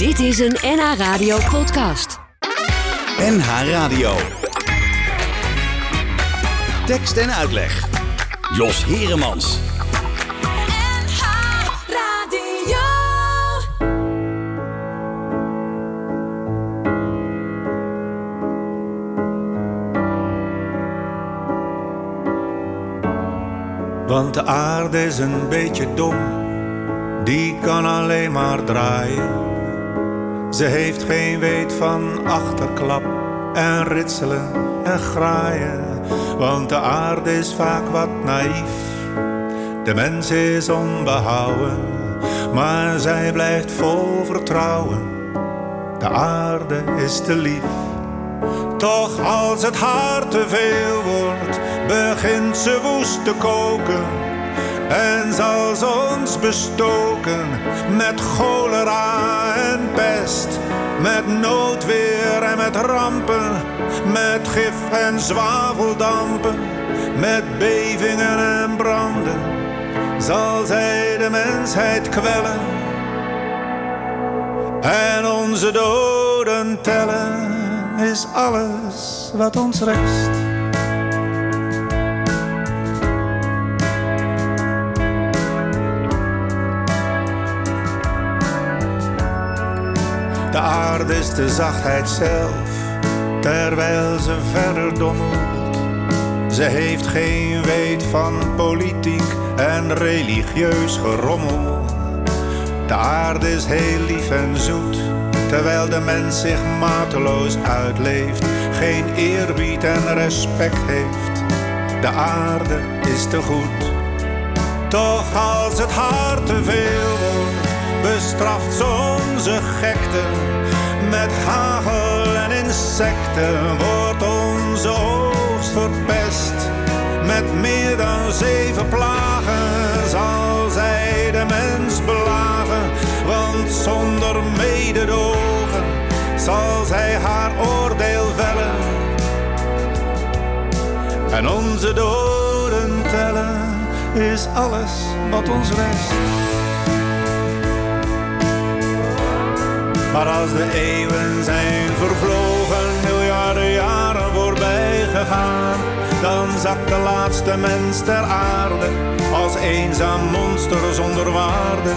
Dit is een NH Radio podcast. NH Radio. Tekst en uitleg. Jos Heremans. NH Radio. Want de aarde is een beetje dom, die kan alleen maar draaien. Ze heeft geen weet van achterklap en ritselen en graaien. Want de aarde is vaak wat naïef, de mens is onbehouden. Maar zij blijft vol vertrouwen, de aarde is te lief. Toch als het haar te veel wordt, begint ze woest te koken. En zal ze ons bestoken met cholera en pest. Met noodweer en met rampen, met gif en zwaveldampen. Met bevingen en branden, zal zij de mensheid kwellen. En onze doden tellen is alles wat ons rest. Is de zachtheid zelf, terwijl ze verder dommelt. Ze heeft geen weet van politiek en religieus gerommel. De aarde is heel lief en zoet, terwijl de mens zich mateloos uitleeft, geen eerbied en respect heeft. De aarde is te goed. Toch als het haar te veel wordt, bestraft ze onze gekte. Met hagel en insecten wordt onze oogst verpest. Met meer dan zeven plagen zal zij de mens belagen. Want zonder mededogen zal zij haar oordeel vellen. En onze doden tellen is alles wat ons rest. Maar als de eeuwen zijn vervlogen, miljarden jaren voorbij gegaan, dan zakt de laatste mens ter aarde als eenzaam monster zonder waarde.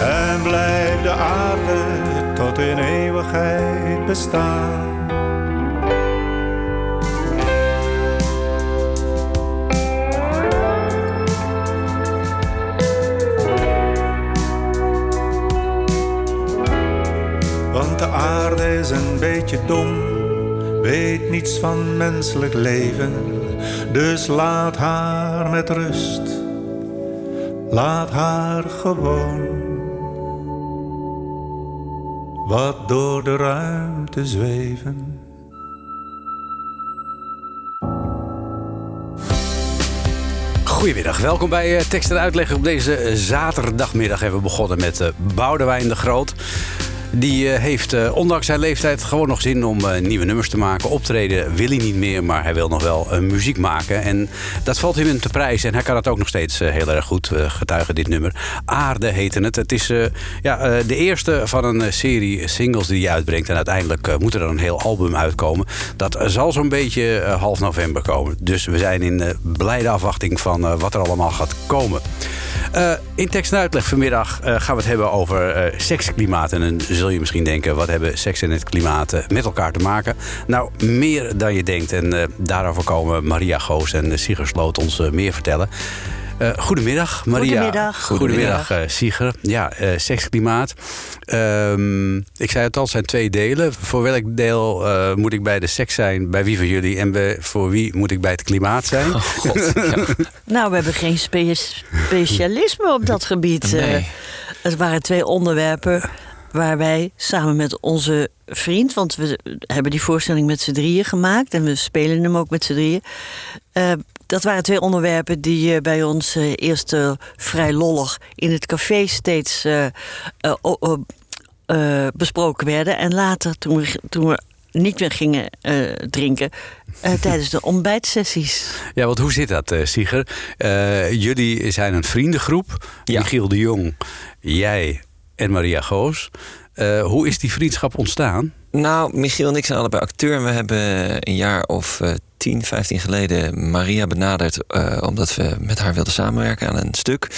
En blijft de aarde tot in eeuwigheid bestaan. Een beetje dom, weet niets van menselijk leven. Dus laat haar met rust, laat haar gewoon. Wat door de ruimte zweven. Goedemiddag, welkom bij eh, Tekst en Uitleg. Op deze eh, zaterdagmiddag hebben we begonnen met eh, Boudewijn de Groot. Die eh, heeft eh, ondanks zijn leeftijd gewoon nog zin om eh, nieuwe nummers te maken. Optreden wil hij niet meer, maar hij wil nog wel muziek maken. En dat valt hem te prijs. En hij kan het ook nog steeds heel erg goed getuigen, dit nummer. Aarde heette het. Het is ja, de eerste van een serie singles die hij uitbrengt. En uiteindelijk moet er een heel album uitkomen. Dat zal zo'n beetje half november komen. Dus we zijn in blijde afwachting van wat er allemaal gaat komen. Eh, in tekst en uitleg vanmiddag eh, gaan we het hebben over eh seksklimaat. En dan zul je misschien denken, wat hebben seks en het klimaat met elkaar te maken? Nou, meer dan je denkt. En daarover komen Maria Goos en uh, Sieger Sloot ons meer vertellen. Eh, goedemiddag, Maria. Goedemiddag. Goedemiddag, eh, Sieger. Ja, eh, seksklimaat. Ehm, ik zei het al, het zijn twee delen. Voor welk deel eh, moet ik bij de seks zijn? Bij wie van jullie? En bij, voor wie moet ik bij het klimaat zijn? Oh, God, ja. Nou, we hebben geen spe- specialisme op dat gebied. Nee. Eh, het waren twee onderwerpen waar wij samen met onze vriend... want we hebben die voorstelling met z'n drieën gemaakt... en we spelen hem ook met z'n drieën... Eh, dat waren twee onderwerpen die eh, bij ons eh, eerst eh, vrij lollig in het café steeds eh, eh, eh, besproken werden. En later, toen we, toen we niet meer gingen eh, drinken, eh, tijdens de ontbijtsessies. Ja, want hoe zit dat, eh Sieger? Eh, jullie zijn een vriendengroep. Ja. Michiel de Jong, jij en Maria Goos. Eh, hoe is die vriendschap ontstaan? Nou, Michiel en ik zijn allebei acteur. En we hebben een jaar of eh 10, 15 geleden Maria benaderd. eh, omdat we met haar wilden samenwerken aan een stuk.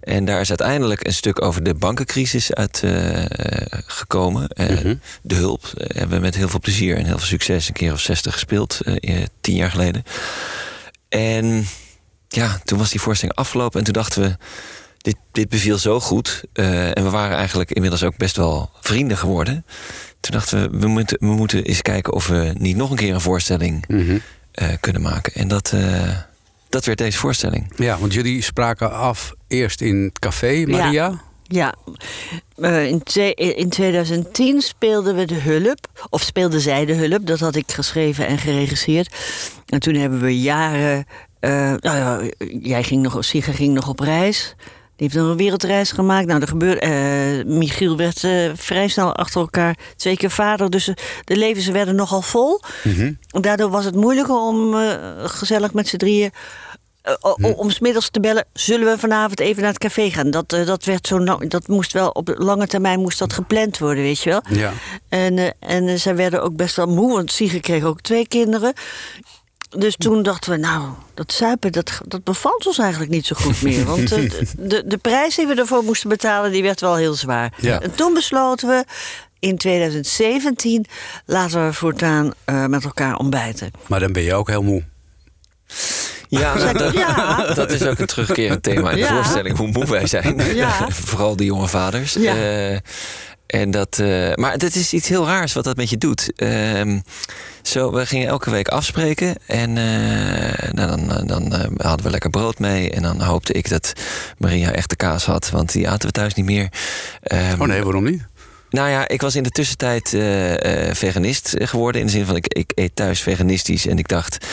En daar is uiteindelijk een stuk over de bankencrisis uit eh, gekomen. Eh, Mhm. De hulp hebben we met heel veel plezier en heel veel succes een keer of 60 gespeeld. tien jaar geleden. En ja, toen was die voorstelling afgelopen. En toen dachten we. Dit, dit beviel zo goed. en we waren eigenlijk inmiddels ook best wel vrienden geworden. Toen dachten we, we moeten, we moeten eens kijken of we niet nog een keer een voorstelling eh, kunnen maken. En dat, eh, dat werd deze voorstelling. Ja, want jullie spraken af eerst in het café, Maria. Ja, Eh, in, in 2010 speelden we De Hulp. Of speelde zij De Hulp. Dat had ik geschreven en geregisseerd. En toen hebben we jaren... eh, nou ja, jij ging nog, Siga ging nog op reis. Die heeft nog een wereldreis gemaakt. Nou, er gebeurde, eh, Michiel werd eh, vrij snel achter elkaar twee keer vader. Dus eh, de levens werden nogal vol. Daardoor was het moeilijker om gezellig met z'n drieën... o- om 's middags te bellen, zullen we vanavond even naar het café gaan? Dat, dat, werd zo, nou- dat moest wel op lange termijn moest dat gepland worden, weet je wel. Ja. En, en zij werden ook best wel moe, want Sigrid kreeg ook twee kinderen. Dus toen dachten we, nou, dat zuipen, dat, dat bevalt ons eigenlijk niet zo goed meer. Want eh, de, de, de prijs die we ervoor moesten betalen, die werd wel heel zwaar. Ja. En toen besloten we, in 2017, laten we voortaan eh, met elkaar ontbijten. Maar dan ben je ook heel moe. Ja, dat, Ja. dat is ook een terugkerend thema in de Ja. voorstelling. Hoe moe wij zijn. Ja. Vooral de jonge vaders. Ja. En dat, eh, maar dat is iets heel raars wat dat met je doet. Ehm, zo, we gingen elke week afspreken. En eh, nou, dan, dan eh, hadden we lekker brood mee. En dan hoopte ik dat Maria echte kaas had. Want die aten we thuis niet meer. Ehm, Oh nee, waarom niet? Nou ja, ik was in de tussentijd eh, eh, veganist geworden. In de zin van, ik, ik eet thuis veganistisch. En ik dacht,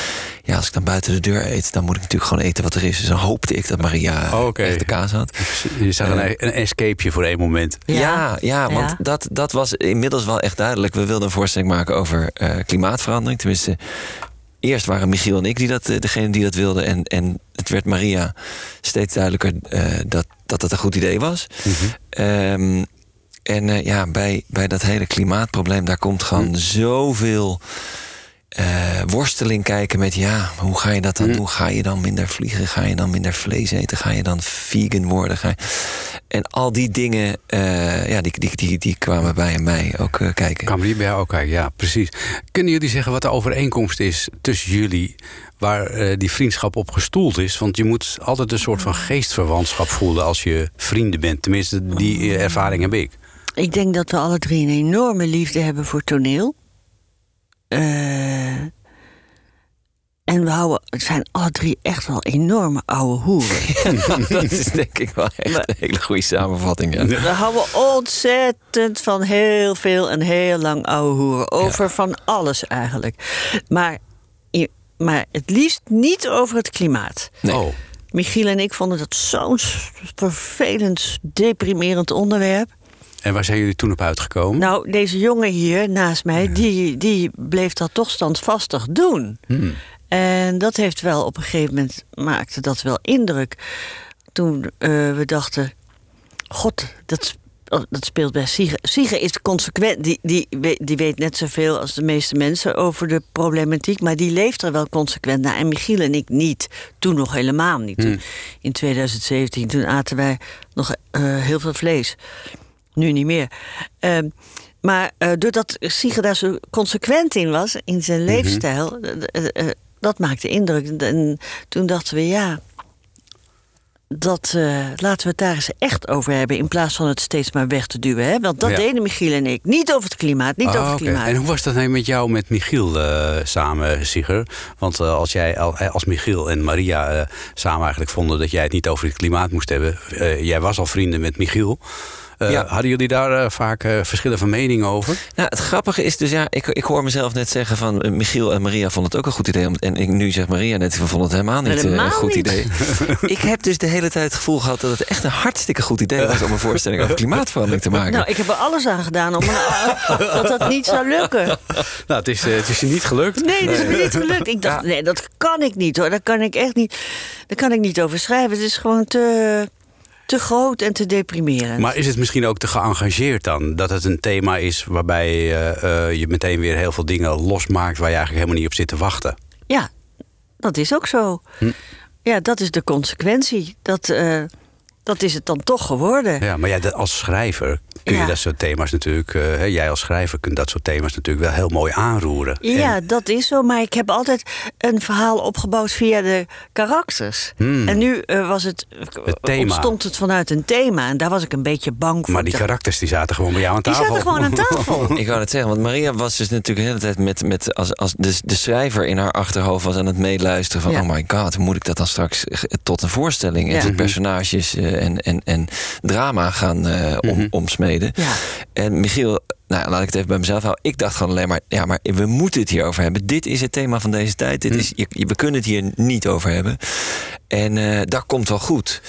ja, als ik dan buiten de deur eet... dan moet ik natuurlijk gewoon eten wat er is. Dus dan hoopte ik dat Maria Oh, oké. echte kaas had. Je zag een, een escapeje voor één moment. Ja, ja, Ja. want Ja. Dat, dat was inmiddels wel echt duidelijk. We wilden een voorstelling maken over eh, klimaatverandering. Tenminste, eerst waren Michiel en ik die dat, eh, degene die dat wilden. En, en het werd Maria steeds duidelijker eh, dat, dat het een goed idee was. Ehm, en eh, ja, bij, bij dat hele klimaatprobleem, daar komt gewoon zoveel eh, worsteling kijken met ja, hoe ga je dat dan doen? Ga je dan minder vliegen? Ga je dan minder vlees eten? Ga je dan vegan worden? Ga je... En al die dingen, eh, ja, die, die, die, die kwamen bij mij ook kijken. Kan die bij jou ook kijken? Ja, precies. Kunnen jullie zeggen wat de overeenkomst is tussen jullie... waar die vriendschap op gestoeld is? Want je moet altijd een soort van geestverwantschap voelen... als je vrienden bent. Tenminste, die ervaring heb ik. Ik denk dat we alle drie een enorme liefde hebben voor toneel. Eh, en we houden, het zijn alle drie echt wel enorme oude hoeren. dat is denk ik wel echt een hele goede samenvatting. Ja. We houden ontzettend van heel veel en heel lang oude hoeren. Over van alles eigenlijk. Maar, maar het liefst niet over het klimaat. Nee. Oh, Michiel en ik vonden dat zo'n vervelend, deprimerend onderwerp. En waar zijn jullie toen op uitgekomen? Nou, deze jongen hier naast mij, die, die bleef dat toch standvastig doen. En dat heeft wel op een gegeven moment, maakte dat wel indruk. Toen eh, we dachten, god, dat, oh, dat speelt bij Siege. Siege is consequent, die, die, die weet net zoveel als de meeste mensen over de problematiek, maar die leeft er wel consequent naar. En Michiel en ik niet, toen nog helemaal niet. Toen, in 2017, toen aten wij nog eh, heel veel vlees. Nu niet meer. Ehm, maar eh, doordat Siege daar zo consequent in was, in zijn leefstijl, eh, eh, dat maakte indruk. En toen dachten we, ja, dat, laten we het daar eens echt over hebben, in plaats van het steeds maar weg te duwen. Hè? Want dat Ja. deden Michiel en ik. Niet over het klimaat, niet Ah, over het klimaat. En hoe was dat nou met jou, met Michiel samen, Sigger? Want als jij al- als Michiel en Maria samen eigenlijk vonden dat jij het niet over het klimaat moest hebben. jij was al vrienden met Michiel. Eh, Ja. Hadden jullie daar eh, vaak eh, verschillen van mening over? Nou, het grappige is dus, ja, ik, ik hoor mezelf net zeggen van Michiel en Maria vonden het ook een goed idee. om- En ik, nu zegt Maria net, van vonden het helemaal niet Helemaal een goed niet. idee. ik heb dus de hele tijd het gevoel gehad dat het echt een hartstikke goed idee was om een voorstelling over klimaatverandering te maken. Nou, ik heb er alles aan gedaan om dat dat niet zou lukken. Nou, het is, het is je niet gelukt. Nee, dat is me niet gelukt. Ik dacht, nee, dat kan ik niet hoor. Daar kan ik echt niet, daar kan ik niet over schrijven. Het is gewoon te... te groot en te deprimerend. Maar is het misschien ook te geëngageerd dan? Dat het een thema is waarbij eh, eh, je meteen weer heel veel dingen losmaakt... waar je eigenlijk helemaal niet op zit te wachten. Ja, dat is ook zo. Hm. Ja, dat is de consequentie. Dat, eh, dat is het dan toch geworden. Ja, maar ja, dat- als schrijver kun je Ja. dat soort thema's natuurlijk... eh, hè, jij als schrijver kunt dat soort thema's natuurlijk wel heel mooi aanroeren. Ja, En- dat is zo. Maar ik heb altijd een verhaal opgebouwd via de karakters. En nu eh, was het, Hmm. Het thema. ontstond het vanuit een thema. En daar was ik een beetje bang voor. maar die karakters die zaten gewoon bij jou aan die tafel. zaten gewoon aan tafel. Ik wou het zeggen, want Maria was dus natuurlijk de hele tijd met, met als, als de, de schrijver in haar achterhoofd was aan het meeluisteren van Ja. oh my god, hoe moet ik dat dan straks eh, tot een voorstelling en Ja. tot personages eh, en, en, en drama gaan eh, om, omsmeden. Ja. En Michiel, nou laat ik het even bij mezelf houden. Ik dacht gewoon alleen maar, ja, maar we moeten het hierover hebben. Dit is het thema van deze tijd. Dit is, je, we kunnen het hier niet over hebben. En eh dat komt wel goed.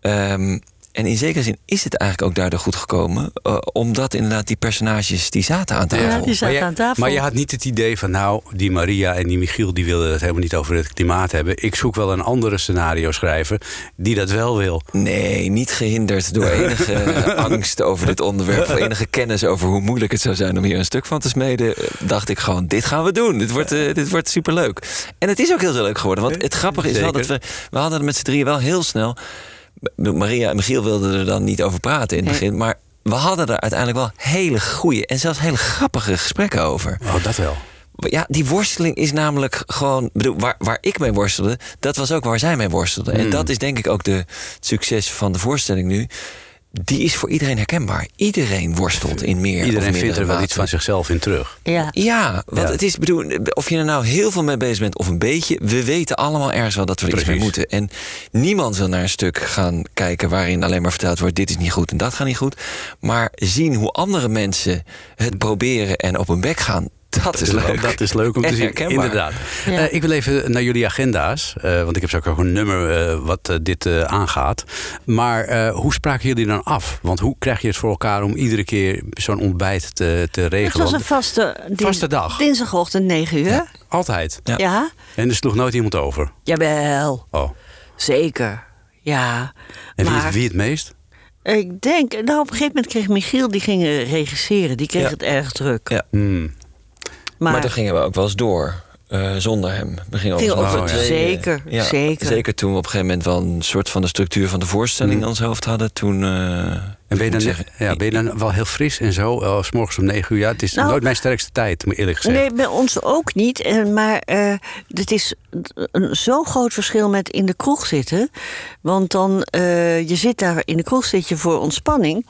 Ehm, en in zekere zin is het eigenlijk ook daardoor goed gekomen. eh, omdat inderdaad die personages die zaten aan tafel. Ja, die Maar zaten je, aan tafel. maar je had niet het idee van, nou, die Maria en die Michiel... die wilden het helemaal niet over het klimaat hebben. Ik zoek wel een andere scenario schrijver die dat wel wil. Nee, niet gehinderd door enige angst over dit onderwerp. Of enige kennis over hoe moeilijk het zou zijn om hier een stuk van te smeden. Dacht ik gewoon, dit gaan we doen. Dit wordt, eh, dit wordt superleuk. En het is ook heel, heel leuk geworden. Want het grappige is wel dat we... We hadden het met z'n drieën wel heel snel... Maria en Michiel wilden er dan niet over praten in het Nee. begin. Maar we hadden er uiteindelijk wel hele goede en zelfs hele grappige gesprekken over. Oh, dat wel. Ja, die worsteling is namelijk gewoon. Bedoel, waar, waar ik mee worstelde, dat was ook waar zij mee worstelde. Hmm. En dat is denk ik ook de, het succes van de voorstelling nu. Die is voor iedereen herkenbaar. Iedereen worstelt in meer. of Iedereen vindt er wel iets van zichzelf in terug. Ja. Ja, want Ja. het is, bedoel, of je er nou heel veel mee bezig bent of een beetje, we weten allemaal ergens wel dat we er iets mee moeten. En niemand wil naar een stuk gaan kijken waarin alleen maar verteld wordt: dit is niet goed en dat gaat niet goed. Maar zien hoe andere mensen het proberen en op hun bek gaan, dat is leuk. Dat is leuk om te En zien. herkenbaar. Inderdaad. Ja. Eh, ik wil even naar jullie agenda's. eh, want ik heb zo ook een nummer eh, wat dit eh, aangaat. Maar eh, hoe spraken jullie dan af? Want hoe krijg je het voor elkaar om iedere keer zo'n ontbijt te, te Het regelen? was een vaste, Vaste dag. Dinsdagochtend 9 uur. Ja. Altijd. Ja. En er sloeg nooit iemand over. Jawel. Oh. Zeker. Ja. En wie, maar wie het meest? ik denk, nou op een gegeven moment kreeg Michiel, die ging eh, regisseren. Die kreeg Ja. het erg druk. Ja. Hmm. Maar, Maar, dan gingen we ook wel eens door. eh, zonder hem. We gingen eens ja. tweeën. Zeker, Ja, zeker. Zeker toen we op een gegeven moment wel een soort van de structuur van de voorstelling in ons hoofd hadden. Toen. eh, En ben je, dan, zeggen, ja, ben je dan wel heel fris en zo? Uh, s morgens om negen uur. Ja, het is Nou, nooit mijn sterkste tijd, moet eerlijk gezegd. Nee, bij ons ook niet. En, maar eh het is een zo'n groot verschil met in de kroeg zitten. Want dan, eh, je zit daar in de kroeg zit je voor ontspanning.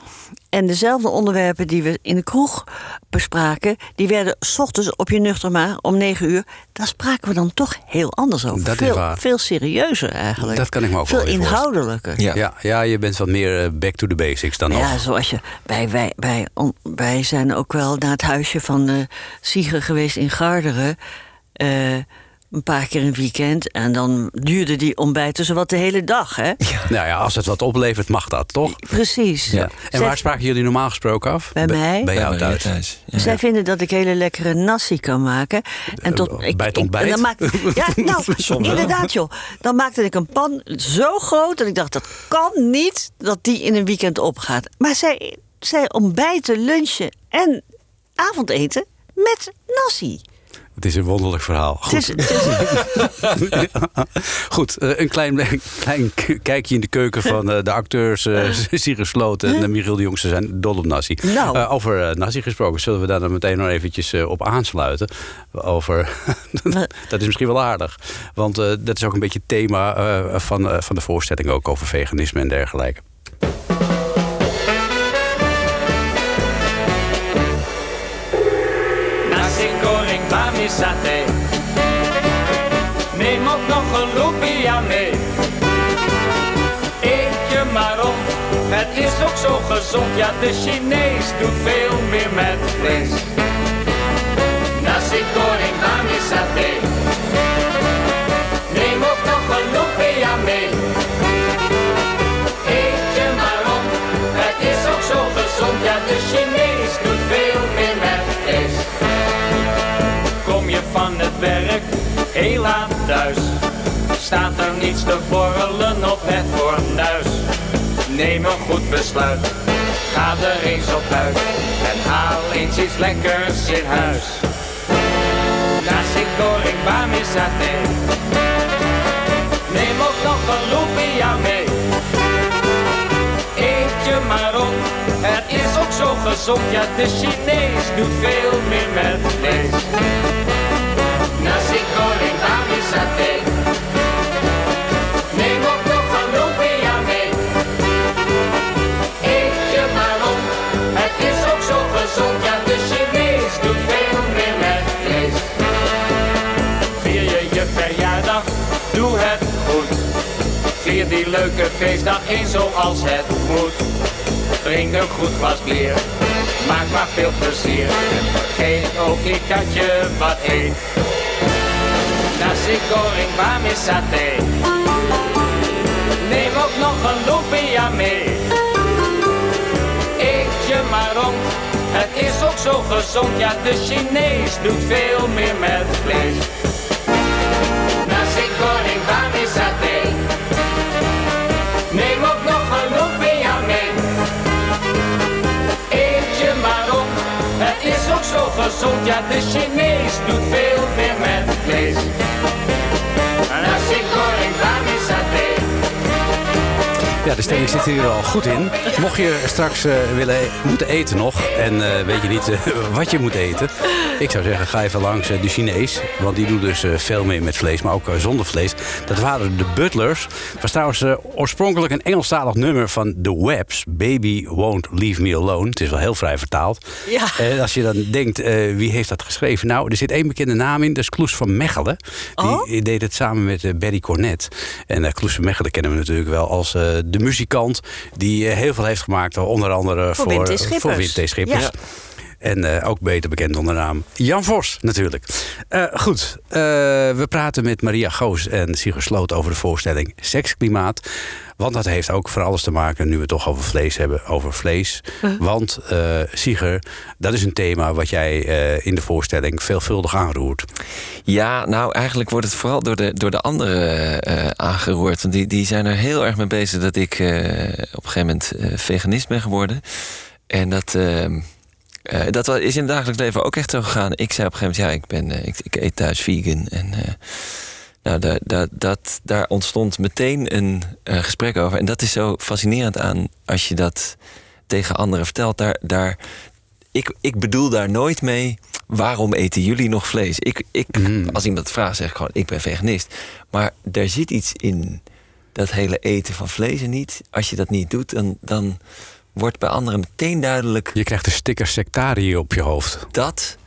En dezelfde onderwerpen die we in de kroeg bespraken... die werden s ochtends op je nuchter maar om negen uur... daar spraken we dan toch heel anders over. Dat is veel, waar. veel serieuzer eigenlijk. Dat kan ik me ook Veel inhoudelijker. Ja. Ja, ja, je bent wat meer eh, back to the basics dan Ja, nog. zoals je. Wij, wij, wij, on- wij zijn ook wel naar het huisje van eh Sieger geweest in Garderen. eh, een paar keer een weekend. En dan duurde die ontbijten zowat de hele dag, hè? Nou ja, als het wat oplevert, mag dat, toch? Precies. Ja. En Zij- waar spraken jullie normaal gesproken af? Bij mij? Bij jou thuis. Ja. Zij vinden dat ik hele lekkere nasi kan maken. En tot, Eh, bij het ontbijt? en dan maakte, ja, nou, Soms inderdaad, joh. Dan maakte ik een pan zo groot dat ik dacht, dat kan niet dat die in een weekend opgaat. Maar zij, zij ontbijten, lunchen en avondeten met nasi. Het is een wonderlijk verhaal. Het Goed, is, het is- Goed eh, een klein, klein kijkje in de keuken van eh, de acteurs uh, Sigrid Sloot en uh, Michiel de Jongste zijn dol op nasi. Nou. Over nasi gesproken, zullen we daar dan meteen nog eventjes op aansluiten? Over, dat is misschien wel aardig. Want dat is ook een beetje het thema van, van de voorstelling ook over veganisme en dergelijke. Neem ook nog een lumpia mee. Eet je maar op, het is ook zo gezond. Ja, de Chinees doet veel meer met vlees. Nasi goreng bami satay. Werk heel laat thuis, staat er niets te borrelen op het fornuis. Neem een goed besluit, ga er eens op uit en haal eens iets lekkers in huis. Nasi goreng bami satay, neem ook nog een lumpia mee. Eet je maar op, het is ook zo gezond, ja de Chinees doet veel meer met vlees. Die leuke feestdag eens zoals het moet. Drink een goed glas bier, maak maar veel plezier. En vergeet ook niet dat je wat eet. Nasi goreng bami satay. Neem ook nog een lumpia mee. Eet je maar op, het is ook zo gezond. Ja, de Chinees doet veel meer met vlees. Nasi goreng bami satay. Neem ook nog een lumpia mee. Eet je maar op, het is ook zo gezond. Ja, de Chinees doet veel meer met vlees. Nasi goreng bami satay. Ja, de stemming zit hier al goed in. Mocht je straks eh, willen e- moeten eten nog en eh, weet je niet eh, wat je moet eten. Ik zou zeggen, ga even langs de Chinees. Want die doen dus veel meer met vlees, maar ook zonder vlees. Dat waren de Butlers. Was trouwens oorspronkelijk een Engelstalig nummer van The Webs. Baby Won't Leave Me Alone. Het is wel heel vrij vertaald. Ja. En als je dan denkt, wie heeft dat geschreven? Nou, er zit één bekende naam in. Dat is Kloes van Mechelen. Die Oh? deed het samen met Barry Cornet. En Kloes van Mechelen kennen we natuurlijk wel als eh, de muzikant... die eh, heel veel heeft gemaakt, onder andere Voor voor, Wim T. eh, Schippers. voor Wim T. Schippers. Ja. En eh, ook beter bekend onder de naam Jan Vos natuurlijk. Eh, goed, eh, we praten met Maria Goos en Sigurd Sloot over de voorstelling Seksklimaat. Want dat heeft ook voor alles te maken, nu we het toch over vlees hebben, over vlees. Want eh Sigurd, dat is een thema wat jij eh, in de voorstelling veelvuldig aanroert. Ja, nou eigenlijk wordt het vooral door de, door de anderen eh, aangeroerd. Want die, die zijn er heel erg mee bezig dat ik eh, op een gegeven moment eh, veganist ben geworden. En dat, eh, dat is in het dagelijks leven ook echt zo gegaan. Ik zei op een gegeven moment, ja, ik, ben, eh, ik, ik eet thuis vegan. En eh, nou, daar, daar, dat, daar ontstond meteen een gesprek over. En dat is zo fascinerend aan als je dat tegen anderen vertelt. Daar, daar, ik, ik bedoel daar nooit mee. Waarom eten jullie nog vlees? Ik, ik, Als iemand vraagt, zeg ik gewoon: ik ben veganist. Maar er zit iets in dat hele eten van vlees en niet. Als je dat niet doet, dan, dan wordt bij anderen meteen duidelijk Je krijgt de sticker sectariër op je hoofd. dat.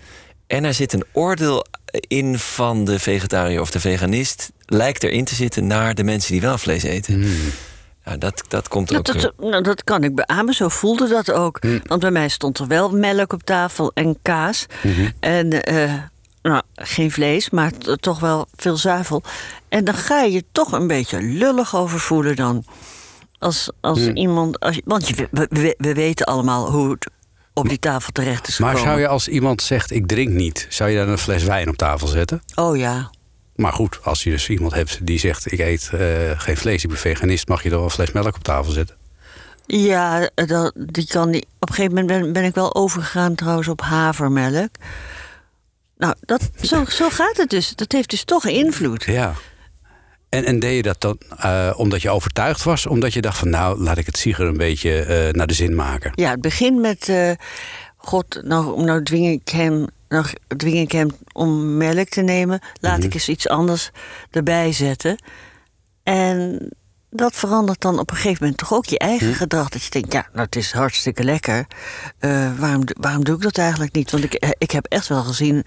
En er zit een oordeel in van de vegetariër of de veganist. Lijkt erin te zitten naar de mensen die wel vlees eten. Nou, dat, dat komt Dat, ook. dat, nou, dat kan ik beamen, zo voelde dat ook. Want bij mij stond er wel melk op tafel en kaas. En eh, nou, geen vlees, maar toch wel veel zuivel. En dan ga je je toch een beetje lullig over voelen dan. Als, als iemand. Als, want je, we, we- we weten allemaal hoe het op die tafel terecht is Maar gekomen. zou je als iemand zegt, ik drink niet... zou je dan een fles wijn op tafel zetten? Oh ja. Maar goed, als je dus iemand hebt die zegt... ik eet eh, geen vlees, ik ben veganist... mag je dan wel een fles melk op tafel zetten? Ja, dat, die kan die, op een gegeven moment ben, ben ik wel overgegaan trouwens op havermelk. Nou, dat, zo, zo gaat het dus. Dat heeft dus toch invloed. Ja. En, en deed je dat dan eh, omdat je overtuigd was? Omdat je dacht van nou, laat ik het Sieger een beetje eh, naar de zin maken. Ja, het begint met... eh, God, nou, nou, dwing ik hem, nou dwing ik hem om melk te nemen. Laat Mhm. ik eens iets anders erbij zetten. En dat verandert dan op een gegeven moment toch ook je eigen Mhm. gedrag. Dat je denkt, ja, nou, het is hartstikke lekker. Waarom, waarom doe ik dat eigenlijk niet? Want ik, ik heb echt wel gezien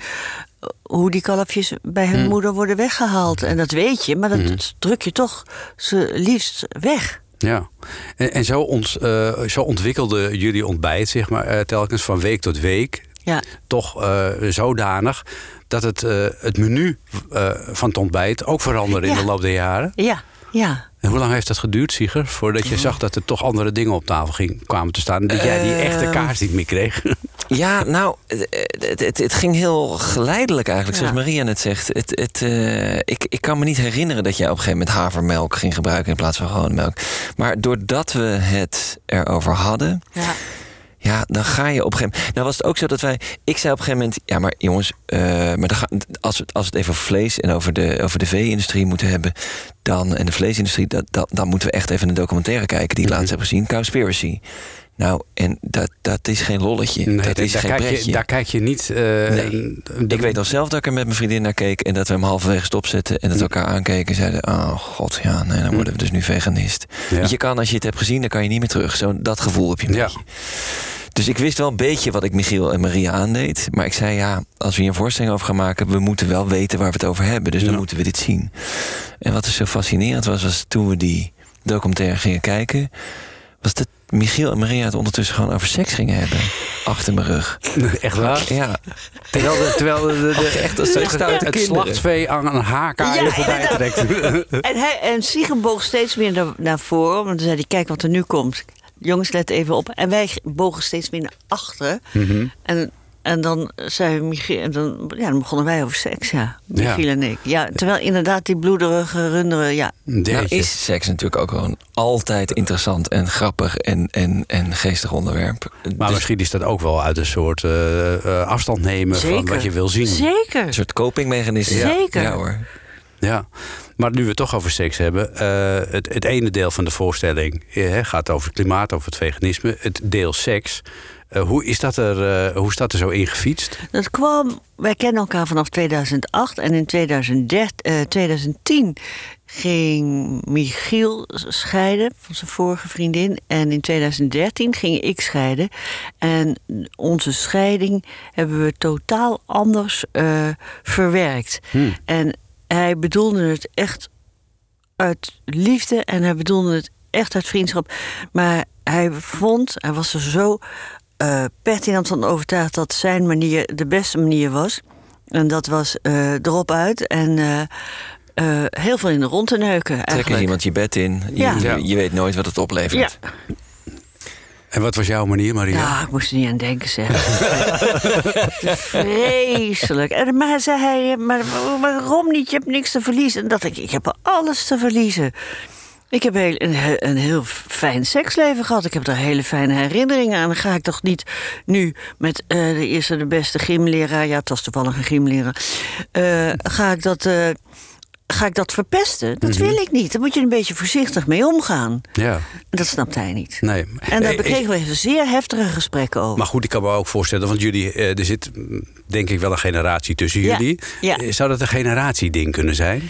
hoe die kalfjes bij hun moeder worden weggehaald. En dat weet je, maar dat druk je toch ze liefst weg. Ja. En, en zo, ons, eh, zo ontwikkelde jullie ontbijt, zeg maar, eh, telkens van week tot week. Ja, Toch eh, zodanig dat het, het menu van het ontbijt ook veranderde in de loop der jaren. ja, ja. En hoe lang heeft dat geduurd, Sieger? Voordat je zag dat er toch andere dingen op tafel ging, kwamen te staan. Dat jij die echte kaas niet meer kreeg. Ja, nou, het, het, het- ging heel geleidelijk eigenlijk, zoals Ja. Maria net zegt. Het, het, eh, ik, ik kan me niet herinneren dat jij op een gegeven moment havermelk ging gebruiken in plaats van gewone melk. Maar doordat we het erover hadden, Ja. ja, dan ga je op een gegeven moment. Nou was het ook zo dat wij. Ik zei op een gegeven moment. Ja, maar jongens. eh, maar dan ga, als, we, het- als we het even over vlees en over de, over de vee-industrie moeten hebben. Dan, en de vleesindustrie. Dat, dat, dan moeten we echt even een documentaire kijken die ik laatst heb gezien. Cowspiracy. Nou, en dat, dat is geen lolletje. Nee, dat is daar, geen kijk je, pretje. daar kijk je niet... eh, Nee. de- Ik weet al zelf dat ik er met mijn vriendin naar keek en dat we hem halverwege stopzetten en dat we elkaar aankeken en zeiden: Oh god, ja, nee, dan worden we dus nu veganist. Ja. Want je kan, als je het hebt gezien, dan kan je niet meer terug. Zo, dat gevoel heb je een Ja. beetje. Dus ik wist wel een beetje wat ik Michiel en Maria aandeed. Maar ik zei ja, als we hier een voorstelling over gaan maken, we moeten wel weten waar we het over hebben. Dus dan moeten we dit zien. En wat dus zo fascinerend was, was toen we die documentaire gingen kijken, was dat Michiel en Maria het ondertussen gewoon over seks gingen hebben. Achter mijn rug. Echt waar? Ja, Terwijl, de, terwijl de, de, de- echt als twee het, slachtvee aan een Ja, voorbij trekt. En, hij, en Siegen boog steeds meer naar, naar voren. Want dan zei hij, kijk wat er nu komt. Jongens, let even op. En wij bogen steeds meer naar achteren. Mhm. En, en dan zei Michiel... En dan, ja, dan begonnen wij over seks, ja. Ja. Michiel en ik. Ja, terwijl inderdaad die bloederige runderen... Ja, Nou is seks natuurlijk ook gewoon altijd interessant en grappig en, en, en geestig onderwerp. Maar Dus misschien is dat ook wel uit een soort eh, eh, afstand nemen van zeker. wat je wil zien. Zeker. een soort copingmechanisme. Zeker. Ja hoor. Ja, maar nu we het toch over seks hebben. eh, het, het ene deel van de voorstelling hè, gaat over het klimaat, over het veganisme. Het deel seks. Eh, hoe, is dat er, eh, hoe is dat er zo ingefietst? Dat kwam, wij kennen elkaar vanaf 2008 en in 2013, eh, 2010 ging Michiel scheiden van zijn vorige vriendin. En in 2013 ging ik scheiden. En onze scheiding hebben we totaal anders eh, verwerkt. En hij bedoelde het echt uit liefde en hij bedoelde het echt uit vriendschap. Maar hij vond, hij was er zo eh pertinent van overtuigd dat zijn manier de beste manier was. En dat was eh, erop uit en eh, eh, heel veel in de rond te neuken. Trek er Eigenlijk. iemand je bed in. Je, Ja. je, je weet nooit wat het oplevert. Ja. En wat was jouw manier, Maria? Ja, ik moest er niet aan denken, zeg. Vreselijk. En, maar zei hij, maar waarom niet? Je hebt niks te verliezen. En dat ik, ik heb alles te verliezen. Ik heb heel, een, een heel fijn seksleven gehad. Ik heb daar hele fijne herinneringen aan. Dan ga ik toch niet nu met eh, de eerste, de beste gymleraar... ja, het was toevallig een gymleraar... eh, ga ik dat... eh, Ga ik dat verpesten? Dat wil ik niet. Daar moet je een beetje voorzichtig mee omgaan. Ja, En dat snapt hij niet. nee. En daar kregen we zeer heftige gesprekken over. Maar goed, ik kan me ook voorstellen, want jullie, er zit mm, denk ik wel een generatie tussen Ja, jullie. ja. Zou dat een generatieding kunnen zijn?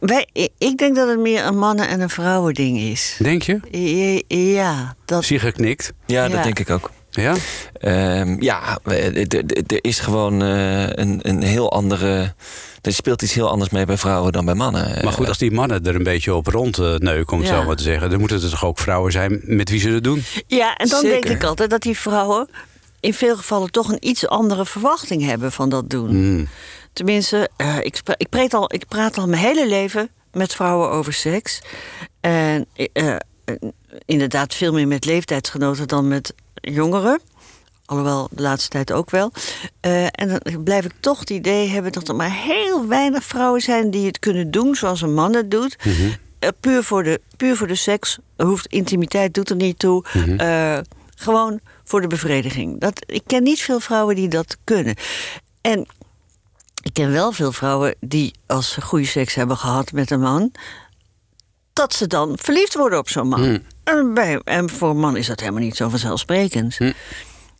Wij, ik denk dat het meer een mannen- en een vrouwending is. Denk je? Ja, dat, Sigge knikt. Ja, Ja. dat denk ik ook. Ja? Ehm, ja, er- er er is gewoon eh, een, een heel andere. Er speelt iets heel anders mee bij vrouwen dan bij mannen. Maar goed, als die mannen er een beetje op rondneuken, om het Ja. zo maar te zeggen... dan moeten het toch ook vrouwen zijn met wie ze het doen? ja, en dan Zeker. denk ik altijd dat die vrouwen in veel gevallen toch een iets andere verwachting hebben van dat doen. Hmm. Tenminste, eh, ik, ik, praat al, ik praat al mijn hele leven met vrouwen over seks. En eh, eh, inderdaad veel meer met leeftijdsgenoten dan met jongeren. Alhoewel, de laatste tijd ook wel. En dan blijf ik toch het idee hebben dat er maar heel weinig vrouwen zijn die het kunnen doen zoals een man het doet. Eh, puur, voor de, puur voor de seks. Hoeft intimiteit doet er niet toe. Eh, gewoon voor de bevrediging. Dat, ik ken niet veel vrouwen die dat kunnen. En ik ken wel veel vrouwen die als ze goede seks hebben gehad met een man, dat ze dan verliefd worden op zo'n man. En, bij, en voor een man is dat helemaal niet zo vanzelfsprekend.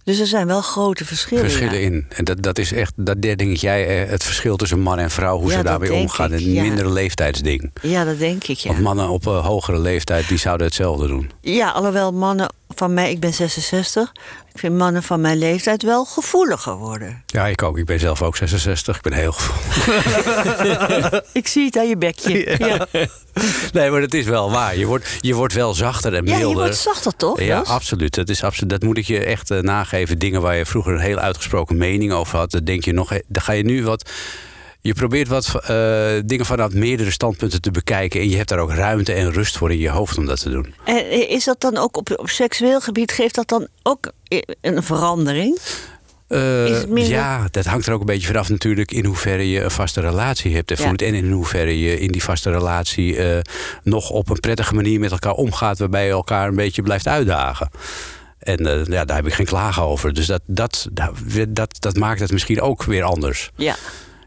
Dus er zijn wel grote verschillen. Verschillen ja. in. En dat, dat is echt, dat denk jij, eh, het verschil tussen man en vrouw... hoe Ja, ze daarmee omgaan. ik, Een ja. mindere leeftijdsding. Ja, dat denk ik, ja. Want mannen op een hogere leeftijd, die zouden hetzelfde doen. Ja, alhoewel mannen van mij, ik ben 66, ik vind mannen van mijn leeftijd wel gevoeliger worden. Ja, ik ook. Ik ben zelf ook 66. Ik ben heel gevoelig. Ik zie het aan je bekje. Ja, ja. Nee, maar dat is wel waar. Je wordt, je wordt wel zachter en milder. je wordt zachter toch? Ja, Jos? absoluut. Dat, is absoluut. dat moet ik je echt eh, nageven. Dingen waar je vroeger een heel uitgesproken mening over had. Dat denk je nog. Dan ga je nu wat. Je probeert wat eh, dingen vanuit meerdere standpunten te bekijken. En je hebt daar ook ruimte en rust voor in je hoofd om dat te doen. En is dat dan ook op, op seksueel gebied, geeft dat dan ook een verandering? Eh, het minder? Ja, dat hangt er ook een beetje vanaf natuurlijk in hoeverre je een vaste relatie hebt en Ja. voelt. En in hoeverre je in die vaste relatie eh, nog op een prettige manier met elkaar omgaat. Waarbij je elkaar een beetje blijft uitdagen. En eh, ja, daar heb ik geen klagen over. Dus dat, dat, dat, dat maakt het misschien ook weer anders. Ja.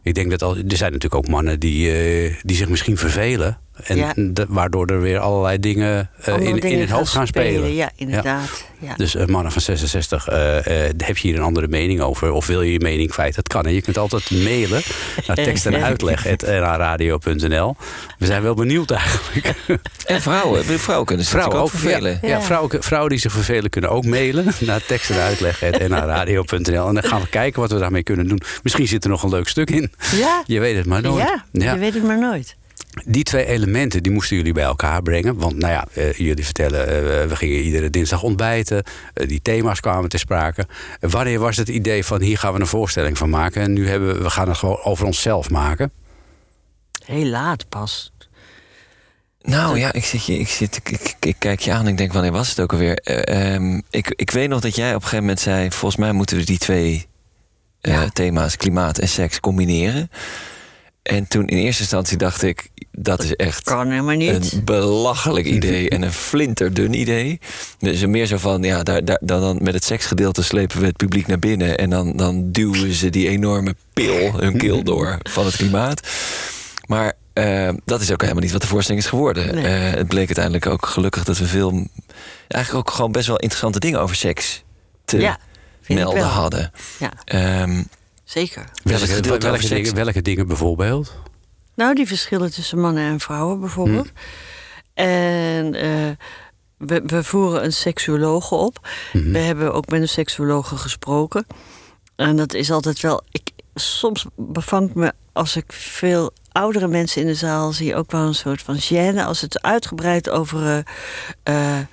Ik denk dat al, er zijn natuurlijk ook mannen die, eh, die zich misschien vervelen. En Ja. waardoor er weer allerlei dingen eh, in, in het hoofd gaan spelen. Ja, inderdaad. Ja. Dus eh, mannen van 66, eh, eh, heb je hier een andere mening over? Of wil je je mening kwijt? Dat kan. En je kunt altijd mailen naar tekst en uitleg radio.nl. We zijn wel benieuwd eigenlijk. En vrouwen, vrouwen kunnen zich Vrouwen ook vervelen. Ja, ja, Ja. vrouwen, vrouwen die zich vervelen kunnen ook mailen naar tekst en uitleg radio.nl. En dan gaan we kijken wat we daarmee kunnen doen. Misschien zit er nog een leuk stuk in. Ja. Je weet het maar nooit. Ja, Ja. je weet het maar nooit. Die twee elementen die moesten jullie bij elkaar brengen. Want nou ja, eh, jullie vertellen, eh, we gingen iedere dinsdag ontbijten. Eh, die thema's kwamen te sprake. Wanneer was het idee van hier gaan we een voorstelling van maken? En nu hebben we, we gaan het gewoon over onszelf maken. Heel laat pas. Nou ja, ik, zit je, ik, zit, ik, ik, ik kijk je aan en ik denk, wanneer was het ook alweer? Eh, ehm, ik, ik weet nog dat jij op een gegeven moment zei... volgens mij moeten we die twee eh, thema's, klimaat en seks, combineren. En toen in eerste instantie dacht ik, dat is echt Kan niet. een belachelijk idee en een flinterdun idee. Dus meer zo van, ja, daar, daar, dan, dan met het seksgedeelte slepen we het publiek naar binnen... en dan, dan duwen ze die enorme pil, hun keel door van het klimaat. Maar eh, dat is ook helemaal niet wat de voorstelling is geworden. Nee. Eh, het bleek uiteindelijk ook gelukkig dat we veel... eigenlijk ook gewoon best wel interessante dingen over seks te Ja, melden hadden. Ja, Ehm, zeker. Welke, dingen, welke dingen bijvoorbeeld? Nou, die verschillen tussen mannen en vrouwen bijvoorbeeld. Hm. En eh, we, we voeren een seksuologe op. Mhm. We hebben ook met een seksuologe gesproken. En dat is altijd wel. Ik, soms bevangt me als ik veel oudere mensen in de zaal zie ook wel een soort van gêne als het uitgebreid over eh, eh,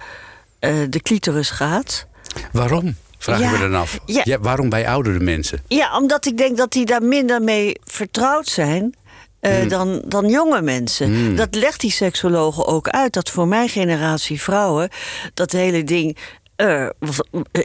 de clitoris gaat. Waarom? Vraag Ja, ik me dan af. ja. Ja, waarom bij oudere mensen? Ja, omdat ik denk dat die daar minder mee vertrouwd zijn. eh, dan, dan jonge mensen. Dat legt die seksologen ook uit. Dat voor mijn generatie vrouwen dat hele ding eh, eh,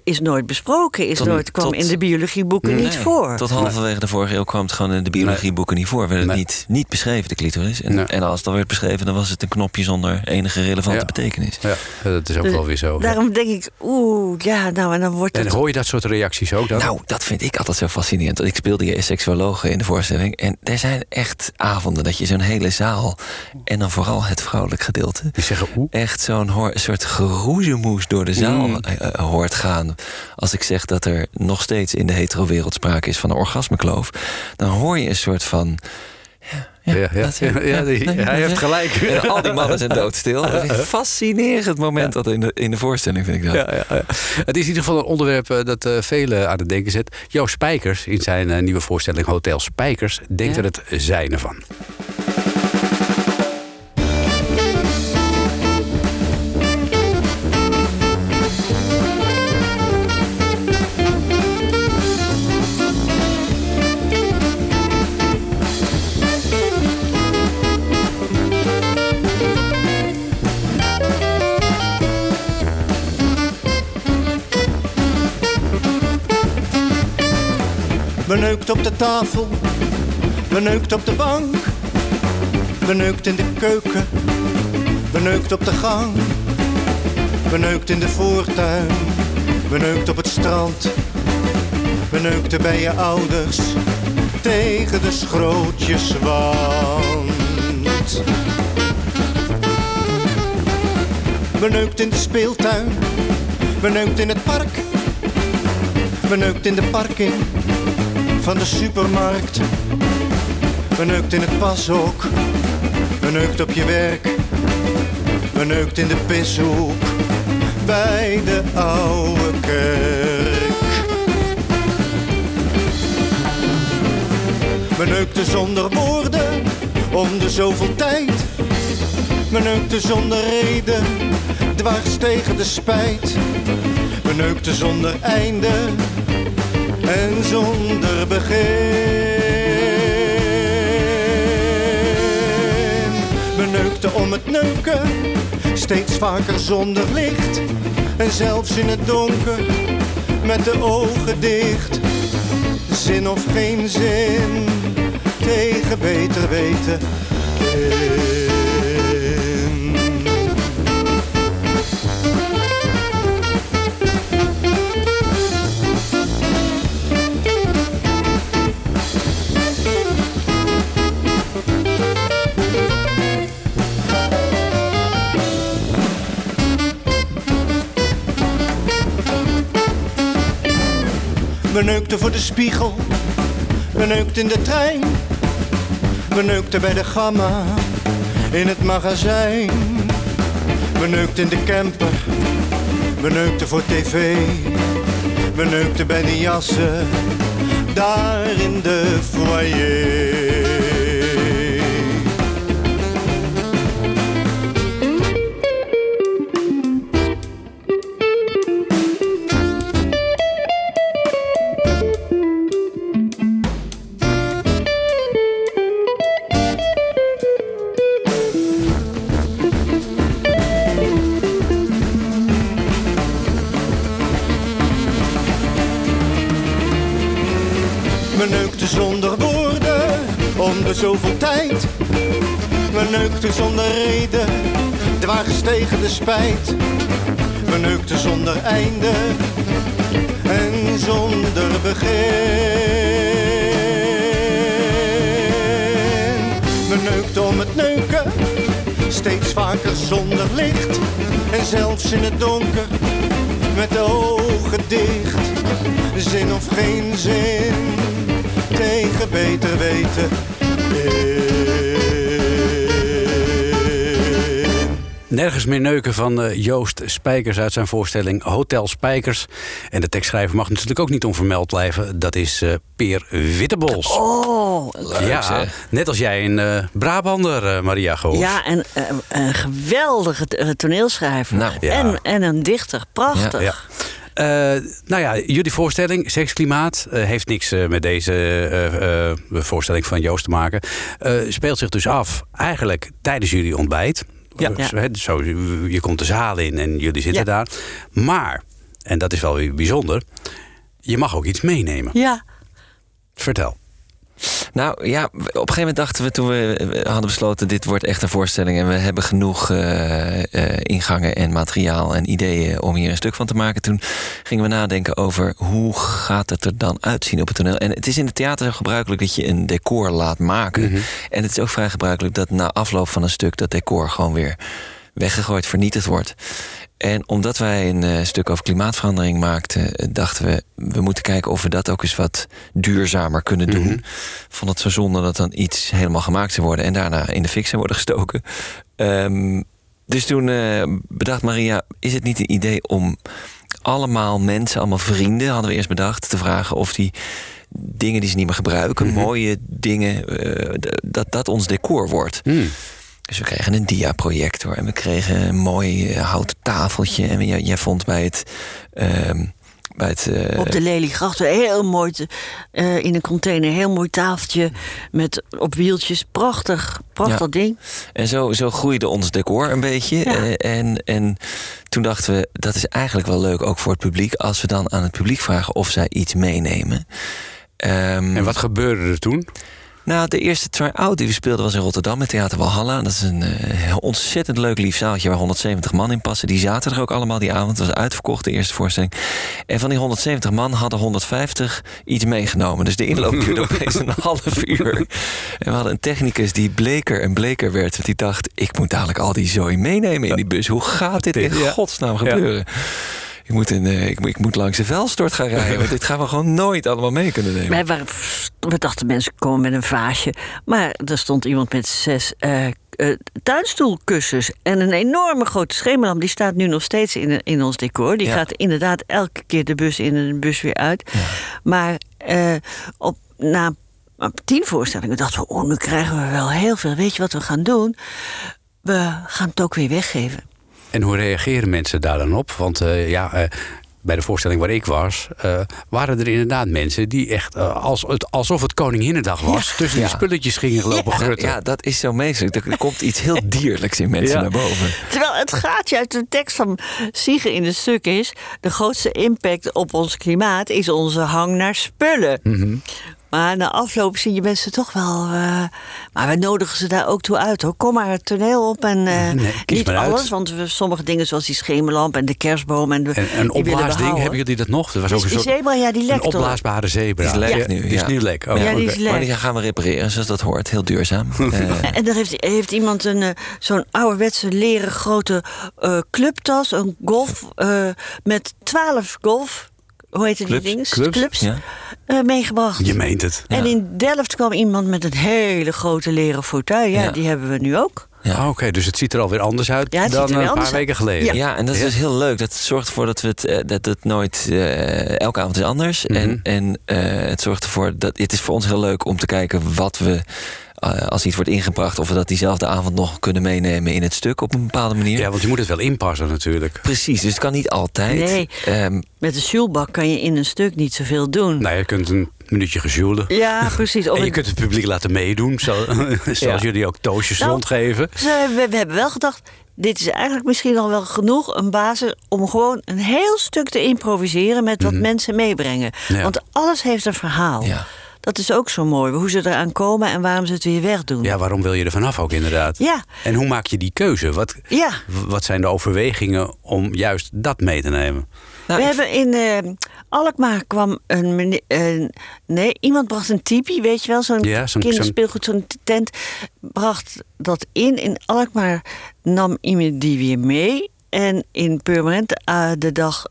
is nooit besproken. Is Tot- nooit, kwam tot- in de biologieboeken niet voor. Tot halverwege de vorige eeuw kwam het gewoon in de biologieboeken niet voor. Werd het Nee. niet, niet beschreven, de clitoris. En, Nee. en als het dan werd beschreven, dan was het een knopje zonder enige relevante Ja. betekenis. Ja, dat is ook Dus wel weer zo. ja. Daarom denk ik, oeh, ja, nou, en dan wordt En het... hoor je dat soort reacties ook dan? Nou, dat vind ik altijd zo fascinerend. Want Ik speelde je seksuologen in de voorstelling. En er zijn echt avonden dat je zo'n hele zaal... en dan vooral het vrouwelijk gedeelte... Die zeggen oeh. echt zo'n soort geroezemoes door de zaal Mm. Eh, eh, hoort gaan. Als ik zeg dat er nog steeds in de hetero-wereld sprake is van een orgasmekloof... dan hoor je een soort van... Ja, ja, dat- ja, ja, die- nee, hij heeft gelijk. En al die mannen zijn doodstil. Fascinerend moment dat in de, in de voorstelling, vind ik dat. Ja, ja, ja. Het is in ieder geval een onderwerp eh, dat eh, velen aan het denken zet. Jouw Spijkers in zijn eh, nieuwe voorstelling Hotel Spijkers denkt er het zijne van. Beneukt op de tafel, beneukt op de bank, beneukt in de keuken, beneukt op de gang, beneukt in de voortuin, beneukt op het strand, beneukt er bij je ouders tegen de schrootjeswand. Beneukt in de speeltuin, beneukt in het park, beneukt in de parking van de supermarkt. Beneukt in het pashok, beneukt op je werk. Beneukt in de pishoek, bij de oude kerk. Beneukte zonder woorden, om de zoveel tijd. Beneukte zonder reden, dwars tegen de spijt. Beneukte zonder einde, en zonder begin. Beneukte om het neuken, steeds vaker zonder licht. En zelfs in het donker, met de ogen dicht. Zin of geen zin, tegen beter weten. We neukten voor de spiegel, we neukten in de trein. We neukten bij de gamma, in het magazijn. We neukten in de camper, we neukten voor tv. We neukten bij de jassen, daar in de foyer. We neukten zonder woorden, om de zoveel tijd. We neukten zonder reden, dwars tegen de spijt. We neukten zonder einde en zonder begin. We neukten om het neuken, steeds vaker zonder licht. En zelfs in het donker, met de ogen dicht. Zin of geen zin, tegen beter weten. in. Nergens meer neuken van eh, Joost Spijkers uit zijn voorstelling Hotel Spijkers. En de tekstschrijver mag natuurlijk ook niet onvermeld blijven. Dat is eh, Peer Wittebols. Oh, ja, zeg. net als jij in eh, Brabander, eh, Maria Goos. ja, en eh, een geweldige eh, toneelschrijver. Nou, ja. en, en een dichter. Prachtig. Ja. Eh, nou ja, jullie voorstelling, Seksklimaat, eh, heeft niks eh, met deze eh, eh, voorstelling van Joost te maken. Eh, speelt zich dus af eigenlijk tijdens jullie ontbijt. Ja. Eh, zo, je komt de zaal in en jullie zitten Ja. daar. Maar, en dat is wel weer bijzonder, je mag ook iets meenemen. Ja. Nou ja, op een gegeven moment dachten we toen we hadden besloten... dit wordt echt een voorstelling en we hebben genoeg eh, eh, ingangen en materiaal en ideeën... om hier een stuk van te maken. Toen gingen we nadenken over hoe gaat het er dan uitzien op het toneel. En het is in het theater zo gebruikelijk dat je een decor laat maken. En het is ook vrij gebruikelijk dat na afloop van een stuk... dat decor gewoon weer weggegooid, vernietigd wordt. En omdat wij een eh, stuk over klimaatverandering maakten, eh, dachten we, we moeten kijken of we dat ook eens wat duurzamer kunnen doen. Vond het zo zonde dat dan iets helemaal gemaakt zou worden en daarna in de fik zou worden gestoken. Ehm, dus toen eh, bedacht Maria, is het niet een idee om allemaal mensen, allemaal vrienden, hadden we eerst bedacht, te vragen of die dingen die ze niet meer gebruiken, mooie dingen, dat dat ons decor wordt. Hmm. Dus we kregen een diaprojector en we kregen een mooi eh, houten tafeltje. En jij, jij vond bij het. ehm, bij het eh, Op de Leliegracht, een heel mooi, te- eh, in een container, heel mooi tafeltje met op wieltjes. Prachtig, prachtig Ja. ding. En zo, zo groeide ons decor een beetje. Ja. En, en toen dachten we, dat is eigenlijk wel leuk, ook voor het publiek... als we dan aan het publiek vragen of zij iets meenemen. Ehm, En wat gebeurde er toen? Nou, de eerste try-out die we speelden was in Rotterdam met Theater Walhalla. Dat is een eh, ontzettend leuk lief zaaltje waar 170 man in passen. Die zaten er ook allemaal die avond. Het was uitverkocht, de eerste voorstelling. En van die 170 man hadden 150 iets meegenomen. Dus de inloop duurde opeens een half uur. En we hadden een technicus die bleker en bleker werd. Want die dacht, ik moet dadelijk al die zooi meenemen in die bus. Hoe gaat dit in Ja. godsnaam gebeuren? Ik moet, eh, ik, moet- ik moet langs de velstort gaan rijden. Want dit gaan we gewoon nooit allemaal mee kunnen nemen. Wij waren, we dachten mensen komen met een vaasje. Maar er stond iemand met zes eh, eh, tuinstoelkussens. En een enorme grote schemerlamp. Die staat nu nog steeds in, in ons decor. Die Ja. gaat inderdaad elke keer de bus in en de bus weer uit. Maar eh, op, na tien voorstellingen dachten we... oh, nu krijgen we wel heel veel. Weet je wat we gaan doen? We gaan het ook weer weggeven. En hoe reageren mensen daar dan op? Want eh, ja, eh, bij de voorstelling waar ik was, eh, waren er inderdaad mensen die echt als het, alsof het Koninginnedag was, tussen Ja. die spulletjes gingen lopen grutten. Ja, dat is zo meeselijk. Er komt iets heel dierlijks in mensen Ja. naar boven. Terwijl het gaatje uit de tekst van Siege in het stuk is... de grootste impact op ons klimaat is onze hang naar spullen. Mhm. Maar na afloop zie je mensen toch wel... eh, maar we nodigen ze daar ook toe uit, hoor. Kom maar het toneel op en eh, Nee, niet uit. alles. Want we, sommige dingen zoals die schemerlamp en de kerstboom... en de, En een opblaasding, hebben jullie dat nog? Er was ook een soort zebra, ja, die een lekt toch. opblaasbare zebra. Die is lek Ja, nu, Die is ja. nu lek. Oh, Ja, die oké. is lek. Maar die gaan we repareren zoals dat hoort. Heel duurzaam. Eh, En dan heeft, heeft iemand een, eh, zo'n ouderwetse leren grote eh, clubtas, een golf eh, met twaalf golf. Hoe heet die Clubs? dingen? Clubs? ja. eh, meegebracht. Je meent het. En in Delft kwam iemand met een hele grote leren fauteuil. Ja, Ja. die hebben we nu ook. Ja. Ah, Oké, dus het ziet er alweer anders uit Ja, het dan er een paar uit. weken geleden. Ja, en dat is dus heel leuk. Dat zorgt ervoor dat we het, eh, dat het nooit eh, elke avond is anders. Mhm. En, en eh, het zorgt ervoor dat het is voor ons heel leuk om te kijken wat we. Eh, als iets wordt ingebracht, of we dat diezelfde avond nog kunnen meenemen in het stuk op een bepaalde manier. Ja, want je moet het wel inpassen natuurlijk. Precies, dus het kan niet altijd. Nee. Ehm, Met een sjoelbak kan je in een stuk niet zoveel doen. Nou, je kunt een minuutje gejoelen. Ja, precies. Of En je een- kunt het publiek laten meedoen, zo, zoals Ja. jullie ook toosjes Nou, rondgeven. We, we hebben wel gedacht, dit is eigenlijk misschien al wel genoeg een basis om gewoon een heel stuk te improviseren met wat mensen meebrengen. Mhm. Ja. Want alles heeft een verhaal. Ja. Dat is ook zo mooi, hoe ze eraan komen en waarom ze het weer wegdoen. Ja, waarom wil je er vanaf ook inderdaad? Ja. En hoe maak je die keuze? Wat, Ja. wat zijn de overwegingen om juist dat mee te nemen? nou, we ik- hebben in eh, Alkmaar kwam een, mene- eh, nee, iemand bracht een tipi, weet je wel, zo'n Ja, zo'n- kinderspeelgoed, zo'n tent, bracht dat in. In Alkmaar nam iemand die weer mee. En in Purmerend, eh, de dag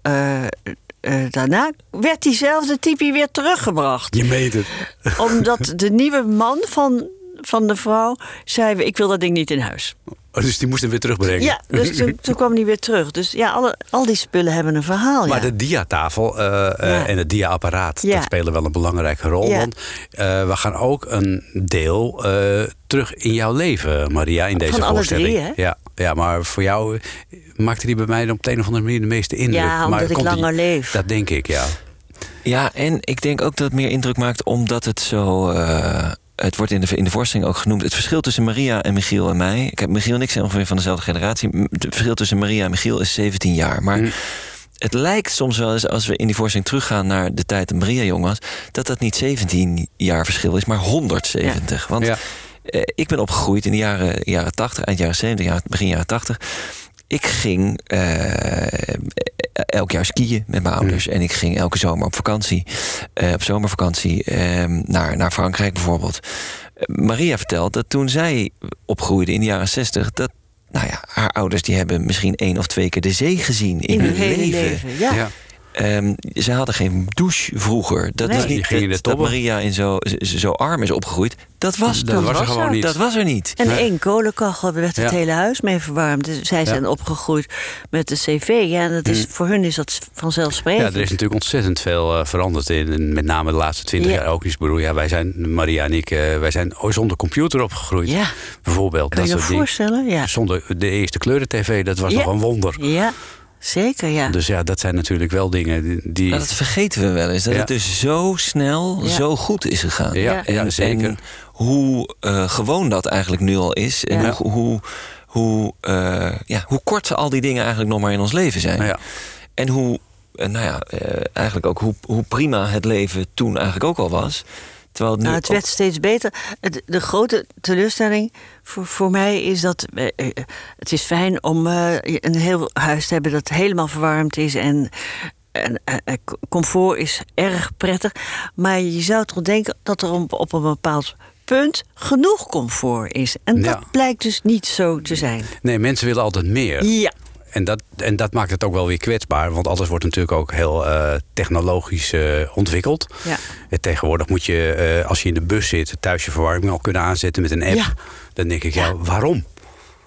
eh, daarna, werd diezelfde tipi weer teruggebracht. Je meet het. Omdat de nieuwe man van, van de vrouw zei, ik wil dat ding niet in huis. Dus die moest hem weer terugbrengen. Ja, dus toen, toen kwam die weer terug. Dus ja, alle, al die spullen hebben een verhaal. Maar ja. de diatafel Ja. en het diaapparaat, Ja. dat spelen wel een belangrijke rol. Want we gaan ook een deel terug in jouw leven, Maria, in deze Van alle voorstelling. drie, hè? Ja, ja, maar voor jou maakte die bij mij op de een of andere manier de meeste indruk. Ja, omdat maar ik komt die- langer leef. Dat denk ik, ja. Ja, en ik denk ook dat het meer indruk maakt omdat het zo. eh, het wordt in de, in de voorstelling ook genoemd. Het verschil tussen Maria en Michiel en mij. Ik heb Michiel en ik zijn ongeveer van dezelfde generatie. Het verschil tussen Maria en Michiel is 17 jaar. Maar Mm. het lijkt soms wel eens, als we in die voorstelling teruggaan naar de tijd dat Maria jong was, dat dat niet 17 jaar verschil is, maar 170. Want Ja. eh, ik ben opgegroeid in de jaren, jaren 80, eind jaren 70, jaren- begin jaren 80. Ik ging eh, elk jaar skiën met mijn ouders. En ik ging elke zomer op vakantie. eh, op zomervakantie eh, naar, naar Frankrijk bijvoorbeeld. Eh, Maria vertelt dat toen zij opgroeide in de jaren 60... dat nou ja, haar ouders die hebben misschien één of twee keer de zee gezien in, in hun hun hele leven. leven. Ja. ja. Ehm, ze hadden geen douche vroeger. Dat Nee. is Die niet gingen in de dat. Maria in zo, zo, arm is opgegroeid. Dat was, Dat toen. was er gewoon niet. Dat was er niet. En Nee. één kolenkachel, daar werd het Ja. hele huis mee verwarmd. Dus zij zijn opgegroeid met de cv. Ja, en dat is, voor hun is dat Ja, vanzelfsprekend. er is natuurlijk ontzettend veel eh, veranderd in, met name de laatste twintig Ja. jaar ook. Ik bedoel, ja, wij zijn, Maria en ik, eh, wij zijn ooit zonder computer opgegroeid. Ja. Bijvoorbeeld. Kan je je dat dingen. voorstellen? Ja. Zonder de eerste kleuren-tv, dat was Ja. nog een wonder. ja, zeker ja. Dus ja, dat zijn natuurlijk wel dingen die... Nou, dat vergeten we wel eens. Dat Ja. het dus zo snel, Ja. zo goed is gegaan. Ja, Ja. ja, En, zeker. en hoe eh, gewoon dat eigenlijk nu al is. En Ja. hoe, hoe, hoe, eh, ja, hoe kort al die dingen eigenlijk nog maar in ons leven zijn. Nou ja. En hoe, eh, nou ja, eh, eigenlijk ook hoe, hoe prima het leven toen eigenlijk ook al was. Terwijl het nu Nou, het ook- werd steeds beter. Het, de grote teleurstelling voor, voor mij is dat... eh, eh, het is fijn om eh, een heel huis te hebben dat helemaal verwarmd is... en, en comfort is erg prettig. Maar je zou toch denken dat er op, op een bepaald punt genoeg comfort is. En Ja. dat blijkt dus niet zo te zijn. Nee, mensen willen altijd meer. Ja, En dat, en dat maakt het ook wel weer kwetsbaar. Want alles wordt natuurlijk ook heel eh, technologisch eh, ontwikkeld. Ja. En tegenwoordig moet je, eh, als je in de bus zit, thuis je verwarming al kunnen aanzetten met een app. Ja. Dan denk ik, ja, waarom?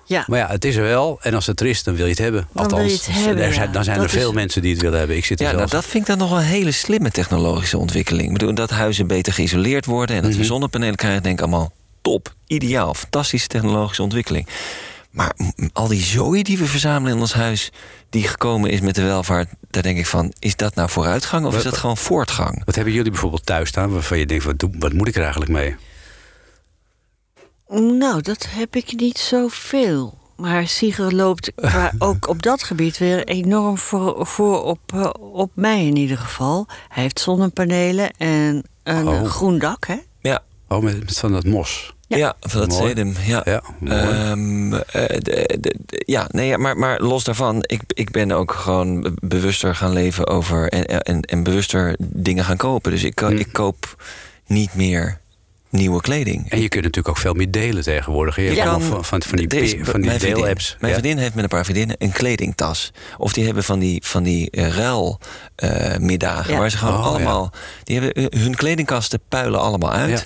ja. Maar ja, het is er wel. En als het er is, dan wil je het hebben. Dan wil je het hebben, er zijn, dan zijn Dat er veel is- mensen die het willen hebben. Ik zit er Ja, nou, dat vind ik dan nog wel een hele slimme technologische ontwikkeling. Ik bedoel, dat huizen beter geïsoleerd worden en dat Mhm. we zonnepanelen krijgen, denk ik allemaal top, ideaal, fantastische technologische ontwikkeling. Maar al die zooi die we verzamelen in ons huis, die gekomen is met de welvaart, daar denk ik van, is dat nou vooruitgang of is dat gewoon voortgang? Wat hebben jullie bijvoorbeeld thuis staan waarvan je denkt, wat, wat moet ik er eigenlijk mee? Nou, dat heb ik niet zoveel. Maar Sigrid loopt qua- ook op dat gebied weer enorm voor, voor op, eh, op mij in ieder geval. Hij heeft zonnepanelen en een Oh. groen dak, hè? Ja, Oh, met, met van dat mos. Ja. ja. van dat sedum. Ja, Ja. Ehm, eh, de- de- de- ja nee, ja, maar, maar los daarvan, ik, ik ben ook gewoon be- bewuster gaan leven over en, en, en bewuster dingen gaan kopen. Dus ik, Hm. ik koop niet meer nieuwe kleding. En je kunt natuurlijk ook veel meer delen tegenwoordig. Je kan- allemaal van, van, van die, is- van die mijn vriendin- deelapps. Mijn Ja. vriendin heeft met een paar vriendinnen een kledingtas. Of die hebben van die, van die eh, ruilmiddagen. Ja. Waar ze gewoon Oh, allemaal... Die hebben, eh, hun kledingkasten puilen allemaal uit.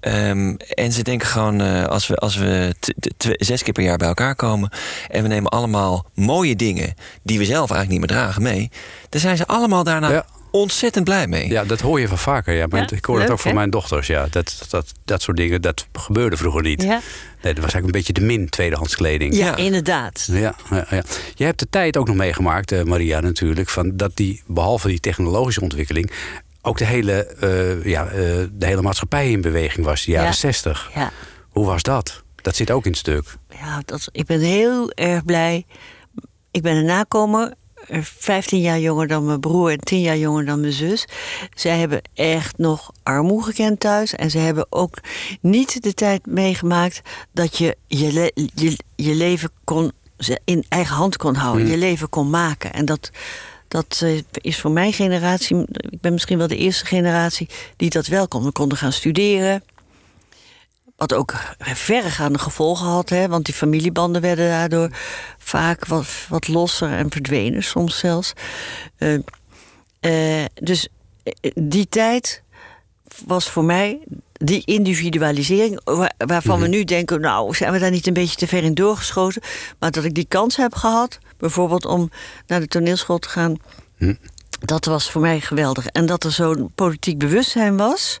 Ehm, en ze denken gewoon, eh, als we, als we t- t- tw- zes keer per jaar bij elkaar komen... en we nemen allemaal mooie dingen... die we zelf eigenlijk niet meer dragen mee... dan zijn ze allemaal daarna Ja. ontzettend blij mee. Ja, dat hoor je van vaker. Ja. Maar Ja, ik hoor het leuk, ook van mijn dochters. Ja. Dat, dat, dat soort dingen, dat gebeurde vroeger niet. Ja, Nee, dat was eigenlijk een beetje de min tweedehands kleding. ja, Ja. inderdaad. Ja, ja, ja. Je hebt de tijd ook nog meegemaakt, eh, Maria, natuurlijk. Van dat die, behalve die technologische ontwikkeling. Ook de hele, eh, ja, eh, de hele maatschappij in beweging was, de jaren Ja. 60. Ja, Hoe was dat? Dat zit ook in het stuk. ja dat, ik ben heel erg blij. Ik ben een nakomer, eh, 15 jaar jonger dan mijn broer en 10 jaar jonger dan mijn zus. Zij hebben echt nog armoede gekend thuis. En ze hebben ook niet de tijd meegemaakt dat je je, le- je, je leven kon, in eigen hand kon houden. Je leven kon maken. En dat, dat eh, is voor mijn generatie, ik ben misschien wel de eerste generatie die dat wel kon. We konden gaan studeren. Wat ook verregaande gevolgen had, hè? want die familiebanden werden daardoor vaak wat, wat losser en verdwenen soms zelfs. Eh, eh, dus die tijd was voor mij die individualisering, wa- waarvan we nu denken, nou, zijn we daar niet een beetje te ver in doorgeschoten? Maar dat ik die kans heb gehad, bijvoorbeeld om naar de toneelschool te gaan, dat was voor mij geweldig. En dat er zo'n politiek bewustzijn was.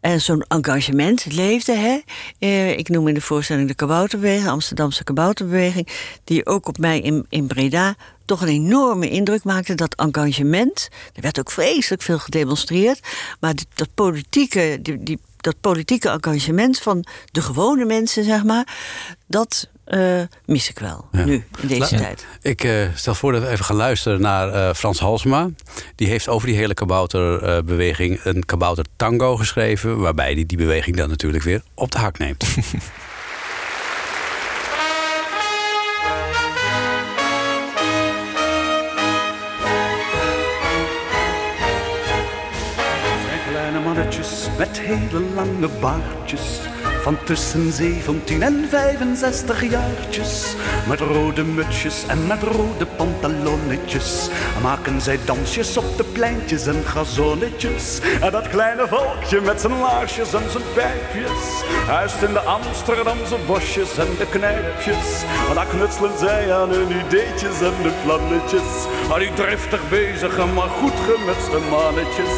En zo'n engagement leefde. Hè? Eh, ik noem in de voorstelling de kabouterbeweging, Amsterdamse kabouterbeweging. Die ook op mij in, in Breda toch een enorme indruk maakte. Dat engagement. Er werd ook vreselijk veel gedemonstreerd. Maar die- dat politieke, die, die, dat politieke engagement van de gewone mensen, zeg maar. Dat eh, mis ik wel Ja. nu, in deze La- tijd. Ik eh, stel voor dat we even gaan luisteren naar eh, Frans Halsema. Die heeft over die hele kabouterbeweging een kabouter tango geschreven. Waarbij hij die beweging dan natuurlijk weer op de hak neemt. met hele lange baardjes. Van tussen 17 en 65 jaartjes. Met rode mutsjes en met rode pantalonnetjes. Maken zij dansjes op de pleintjes en gazonnetjes. En dat kleine volkje met zijn laarsjes en zijn pijpjes. Huist in de Amsterdamse bosjes en de knijpjes. En daar knutselen zij aan hun ideetjes en de plannetjes. Maar die driftig bezige, maar goed gemutste mannetjes.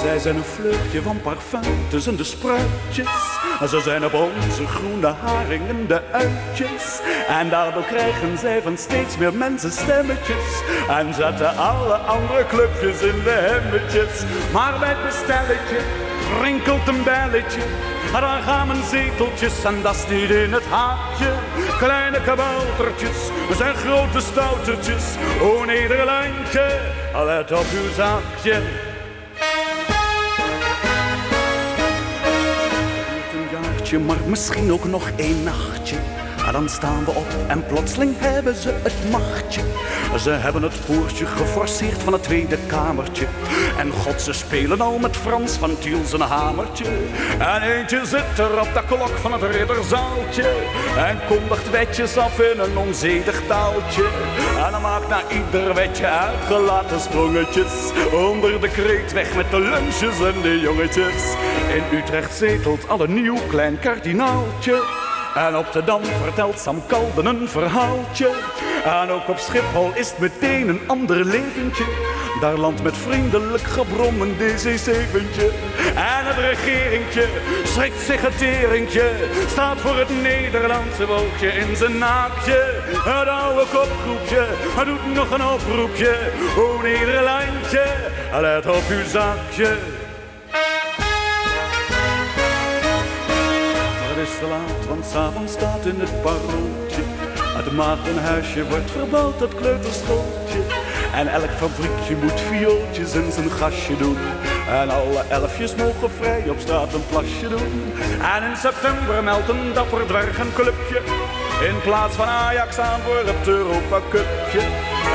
Zij zijn een vleugje van parfum tussen de spruitjes. En ze zijn op onze groene haringen de uitjes. En daardoor krijgen zij van steeds meer mensen stemmetjes. En zetten alle andere clubjes in de hemmetjes. Maar bij het bestelletje rinkelt een belletje. En dan gaan mijn zeteltjes en dat is niet in het haakje. Kleine kaboutertjes, we zijn grote stoutertjes. O Nederlandje, let op uw zaakje. Maar misschien ook nog één nachtje. En dan staan we op en plotseling hebben ze het machtje. Ze hebben het poortje geforceerd van het tweede kamertje. En god, ze spelen al met Frans van Tiel zijn hamertje. En eentje zit er op de klok van het ridderzaaltje. En kondigt wetjes af in een onzedig taaltje. En dan maakt na ieder wetje uitgelaten sprongetjes. Onder de kreet weg met de lunches en de jongetjes. In Utrecht zetelt al een nieuw klein kardinaaltje. En op de Dam vertelt Sam Kalden een verhaaltje. En ook op Schiphol is het meteen een ander leventje. Daar landt met vriendelijk gebrom een DC-7'tje. En het regeringtje schrikt zich het teringtje. Staat voor het Nederlandse wolkje in zijn naakje. Het oude kopgroepje, doet nog een oproepje. O Nederlandje, let op uw zakje. Is te laat, want s'avonds staat in het parooltje. Het maagdenhuisje wordt verbouwd tot kleuterschooltje. En elk fabriekje moet viooltjes in zijn gasje doen. En alle elfjes mogen vrij op straat een plasje doen. En in september meldt een dapper clubje. In plaats van Ajax aan voor het Europa Cupje.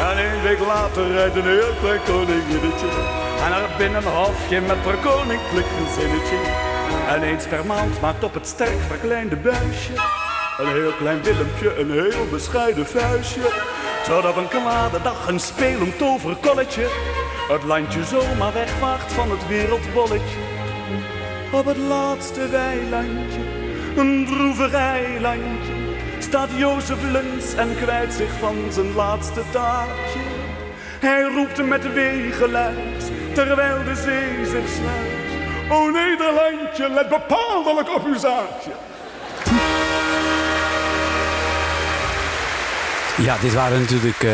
En een week later rijdt een heel klein koninginnetje. En er binnen een halfje met haar koninklijk gezinnetje. En eens per maand maakt op het sterk verkleinde buisje. Een heel klein Willempje, een heel bescheiden vuistje. Op een kwade dag een spelend toverkolletje. Het landje zomaar wegvaagt van het wereldbolletje. Op het laatste weilandje, een droevig eilandje. Staat Jozef Luns en kwijt zich van zijn laatste taartje. Hij roept met weegeluid, terwijl de zee zich sluit. O Nederlandje, let bepaaldelijk op uw zaakje. Ja, dit waren natuurlijk eh,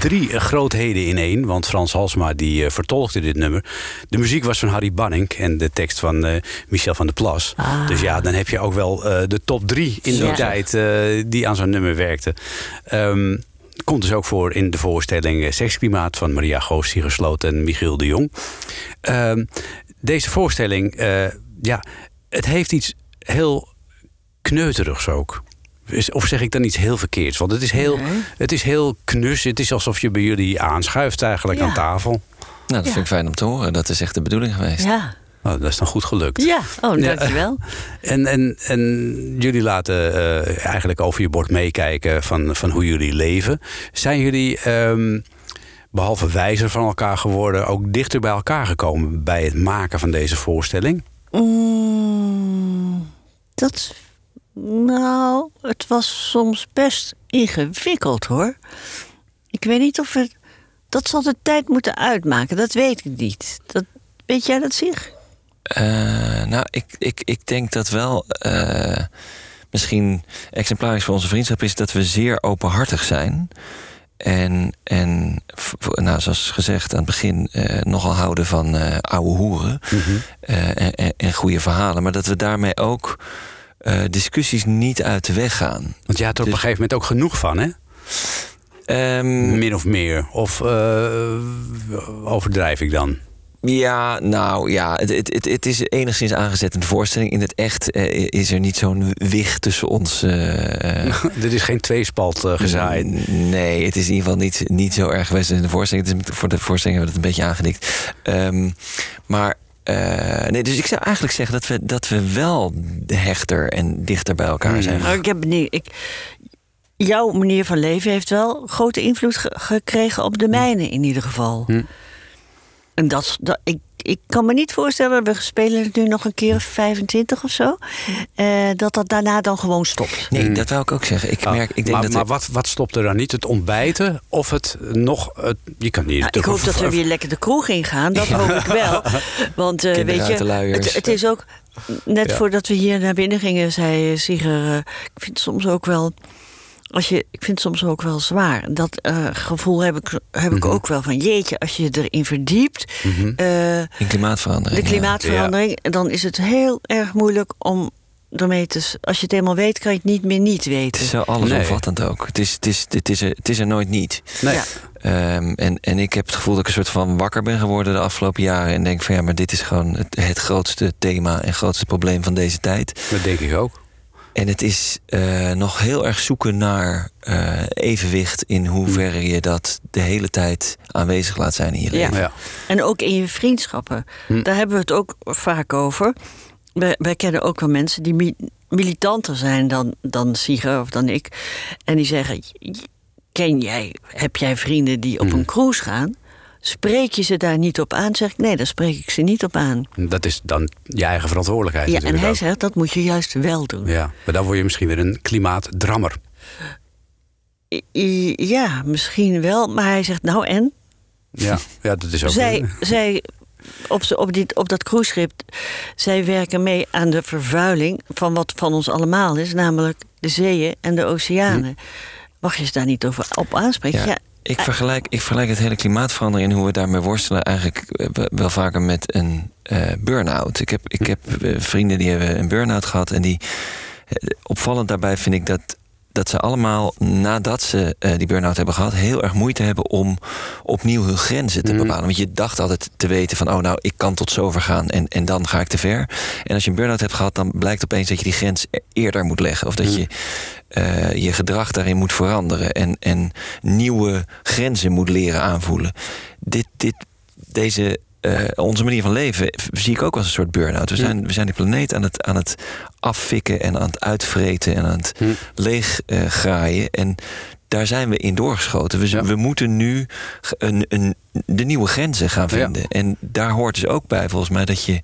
drie grootheden in één. Want Frans Halsma die eh, vertolkte dit nummer. De muziek was van Harry Banning en de tekst van eh, Michel van der Plas. Dus ja, dan heb je ook wel eh, de top drie in die Ja. tijd eh, die aan zo'n nummer werkten. Ehm, komt dus ook voor in de voorstelling Seksklimaat van Maria Goos, Sloot en Michiel de Jong. Ehm, deze voorstelling, eh, ja, het heeft iets heel kneuterigs ook. Is- Of zeg ik dan iets heel verkeerds? Want het is heel, het is heel knus. Het is alsof je bij jullie aanschuift eigenlijk Ja. aan tafel. Nou, dat vind ik fijn om te horen. Dat is echt de bedoeling geweest. Ja, Nou, dat is dan goed gelukt. ja. Oh, dankjewel. En, en, en jullie laten eh, eigenlijk over je bord meekijken van, van hoe jullie leven. Zijn jullie, ehm, behalve wijzer van elkaar geworden, ook dichter bij elkaar gekomen bij het maken van deze voorstelling? Mm, dat. Nou, het was soms best ingewikkeld hoor. Ik weet niet of het. Dat zal de tijd moeten uitmaken, dat weet ik niet. Dat, weet jij dat zich? Eh, nou, ik, ik, ik denk dat wel eh, misschien exemplarisch voor onze vriendschap is dat we zeer openhartig zijn. En, en nou, zoals gezegd aan het begin, eh, nogal houden van eh oude hoeren eh, en, en, en goede verhalen. Maar dat we daarmee ook discussies niet uit de weg gaan. Want je had er op een Dus- gegeven moment ook genoeg van, hè? Ehm, Min of meer. Of overdrijf ik dan? Ja, nou ja, het, het, het, het is enigszins aangezet in de voorstelling. In het echt eh, is er niet zo'n wicht tussen ons. eh, eh, Dit is geen tweespalt eh, gezaaid. Nee, het is in ieder geval niet, niet zo erg geweest in de voorstelling. Het is, voor de voorstelling hebben we het een beetje aangedikt. Ehm, maar eh, nee, dus ik zou eigenlijk zeggen dat we, dat we wel hechter en dichter bij elkaar zijn. Maar ik heb benieuwd. Ik, jouw manier van leven heeft wel grote invloed ge- gekregen op de mijne in ieder geval. Hm. En dat, dat ik, ik kan me niet voorstellen, we spelen het nu nog een keer of 25 of zo, eh, dat dat daarna dan gewoon stopt. Nee, dat wou ik ook zeggen. Ik merk, ik denk Ah, maar dat maar wat, wat stopt er dan niet? Het ontbijten of het nog... Het, je kan niet... Nou, ik hoop dat we weer lekker de kroeg ingaan. Dat hoop ik wel. Want eh, weet je, het, het is ook... Net Ja. voordat we hier naar binnen gingen, zei Sieger... eh, ik vind het soms ook wel... Als je, ik vind het soms ook wel zwaar. Dat eh, gevoel heb ik, heb ik Mhm. ook wel van... jeetje, als je je erin verdiept... eh, in klimaatverandering. de ja. klimaatverandering... dan is het heel erg moeilijk om ermee te... Als je het eenmaal weet, kan je het niet meer niet Het weten. is zo allesomvattend ook. Het is, het, is, het, is er, het is er nooit niet. Nee. Ja. Ehm, en, en ik heb het gevoel dat ik een soort van wakker ben geworden de afgelopen jaren. En denk van ja, maar dit is gewoon het, het grootste thema en grootste probleem van deze tijd. Dat denk ik ook. En het is eh, nog heel erg zoeken naar eh, evenwicht in hoeverre je dat de hele tijd aanwezig laat zijn in je Ja. leven. Ja. En ook in je vriendschappen. Hm. Daar hebben we het ook vaak over. Wij, wij kennen ook wel mensen die mi- militanter zijn dan, dan Sieger of dan ik. En die zeggen: Ken jij, heb jij vrienden die Hm. op een cruise gaan? Spreek je ze daar niet op aan? Zeg ik: Nee, daar spreek ik ze niet op aan. Dat is dan je eigen verantwoordelijkheid Ja, en hij ook. zegt: Dat moet je juist wel doen. Ja, maar dan word je misschien weer een klimaatdrammer. Ja, misschien wel. Maar hij zegt: Nou en? Ja, ja dat is ook... Zij, zij op, op, die, op dat cruiseschip, zij werken mee aan de vervuiling van wat van ons allemaal is, namelijk de zeeën en de oceanen. Mag je ze daar niet over op aanspreken? Ja, Ja, ik, vergelijk, ik vergelijk het hele klimaatverandering en hoe we daarmee worstelen eigenlijk eh, wel- vaker met een eh burn-out. Ik heb, ik heb eh, vrienden die hebben een burn-out gehad en die opvallend daarbij vind ik dat. Dat ze allemaal nadat ze eh, die burn-out hebben gehad, heel erg moeite hebben om opnieuw hun grenzen te bepalen. Want je dacht altijd te weten van, oh nou, ik kan tot zover gaan en, en dan ga ik te ver. En als je een burn-out hebt gehad, dan blijkt opeens dat je die grens e- eerder moet leggen. Of dat je eh, je gedrag daarin moet veranderen en, en nieuwe grenzen moet leren aanvoelen. Dit, dit, deze, eh, onze manier van leven zie ik ook als een soort burn-out. We zijn, we zijn die planeet aan het, aan het affikken en aan het uitvreten en aan het leeg eh, graaien. En daar zijn we in doorgeschoten. We, Ja. we moeten nu een, een, de nieuwe grenzen gaan Ja. vinden. En daar hoort dus ook bij, volgens mij, dat je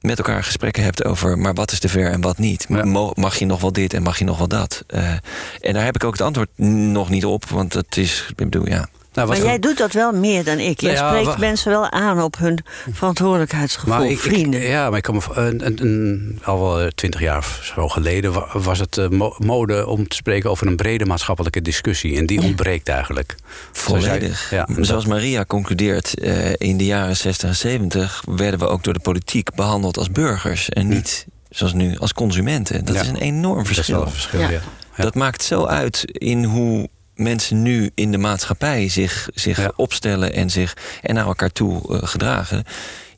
met elkaar gesprekken hebt over... maar wat is te ver en wat niet? Ja. Mag je nog wel dit en mag je nog wel dat? Eh, en daar heb ik ook het antwoord nog niet op, want het is, ik bedoel, ja... Nou, maar jij doet dat wel meer dan ik. Jij Ja, spreekt mensen wel aan op hun verantwoordelijkheidsgevoel. ik- vrienden. ja, maar ik kan me, v- een, een, een- al wel twintig jaar of zo geleden wa- was het eh, mo- mode om te spreken over een brede maatschappelijke discussie. En die ontbreekt eigenlijk. Zoals jij- Volledig. Ja, Zoals Maria concludeert, eh, in de jaren 60 en 70 werden we ook door de politiek behandeld als burgers en niet zoals nu als consumenten. Dat Ja. is een enorm dat is verschil. wel een verschil. Ja. Ja. Ja. Dat maakt zo uit in hoe mensen nu in de maatschappij zich, zich Ja. opstellen en, zich, en naar elkaar toe eh, gedragen.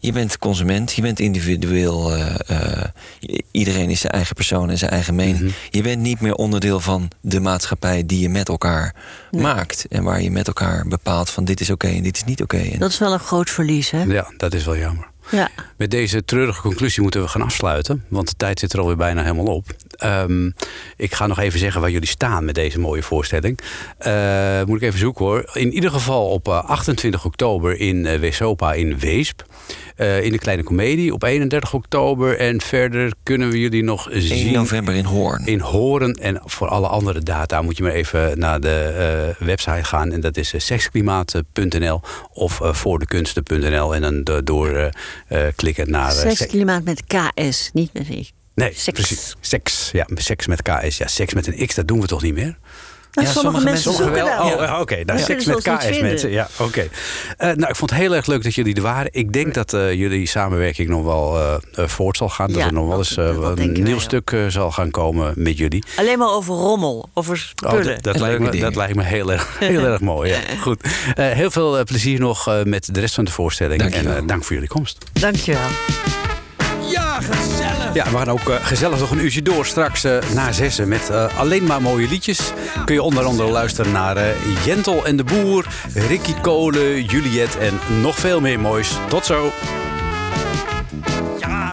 Je bent consument, je bent individueel. eh, eh, iedereen is zijn eigen persoon en zijn eigen mening. Mhm. Je bent niet meer onderdeel van de maatschappij die je met elkaar maakt. En waar je met elkaar bepaalt van dit is oké en dit is niet oké. En Dat is wel een groot verlies, hè? ja, dat is wel jammer. Ja. Met deze treurige conclusie moeten we gaan afsluiten. Want de tijd zit er alweer bijna helemaal op. Ehm, ik ga nog even zeggen waar jullie staan met deze mooie voorstelling. Eh, moet ik even zoeken hoor. In ieder geval op eh, 28 oktober in eh, Wesopa in Weesp. Eh, in de Kleine Comedie op 31 oktober. En verder kunnen we jullie nog 1 zien november in Hoorn. in Horen. En voor alle andere data moet je maar even naar de eh, website gaan. En dat is eh, seksklimaat.nl of eh, voordekunsten.nl. En dan do- door eh, eh, klikken naar... eh, sek- Seksklimaat met KS, niet met ik. Nee, Seks. precies. Seks. Ja, seks met KS. Ja, seks met een X, dat doen we toch niet meer? Ja, sommige, sommige mensen mensen zoeken wel. Oh, oké. Nou, Ja. seks met KS mensen. Ja, oké. Eh, nou, ik vond het heel erg leuk dat jullie er waren. Ik denk dat eh, jullie samenwerking nog wel eh, voort zal gaan. Dat Ja, er nog wel eens dat een nieuw stuk eh, zal gaan komen met jullie. Alleen maar over rommel, over Oh, spullen. dat, lijkt me, dingen. dat lijkt me heel erg, heel erg mooi. Ja. Goed. Eh, heel veel plezier nog eh, met de rest van de voorstelling. Dankjewel. En dank voor jullie komst. Dankjewel. Ja, we gaan ook eh, gezellig nog een uurtje door straks eh, na zessen met eh, alleen maar mooie liedjes. Kun je onder andere luisteren naar Jentel en de Boer, Ricky Kolen, Juliet en nog veel meer moois. Tot zo. Ja,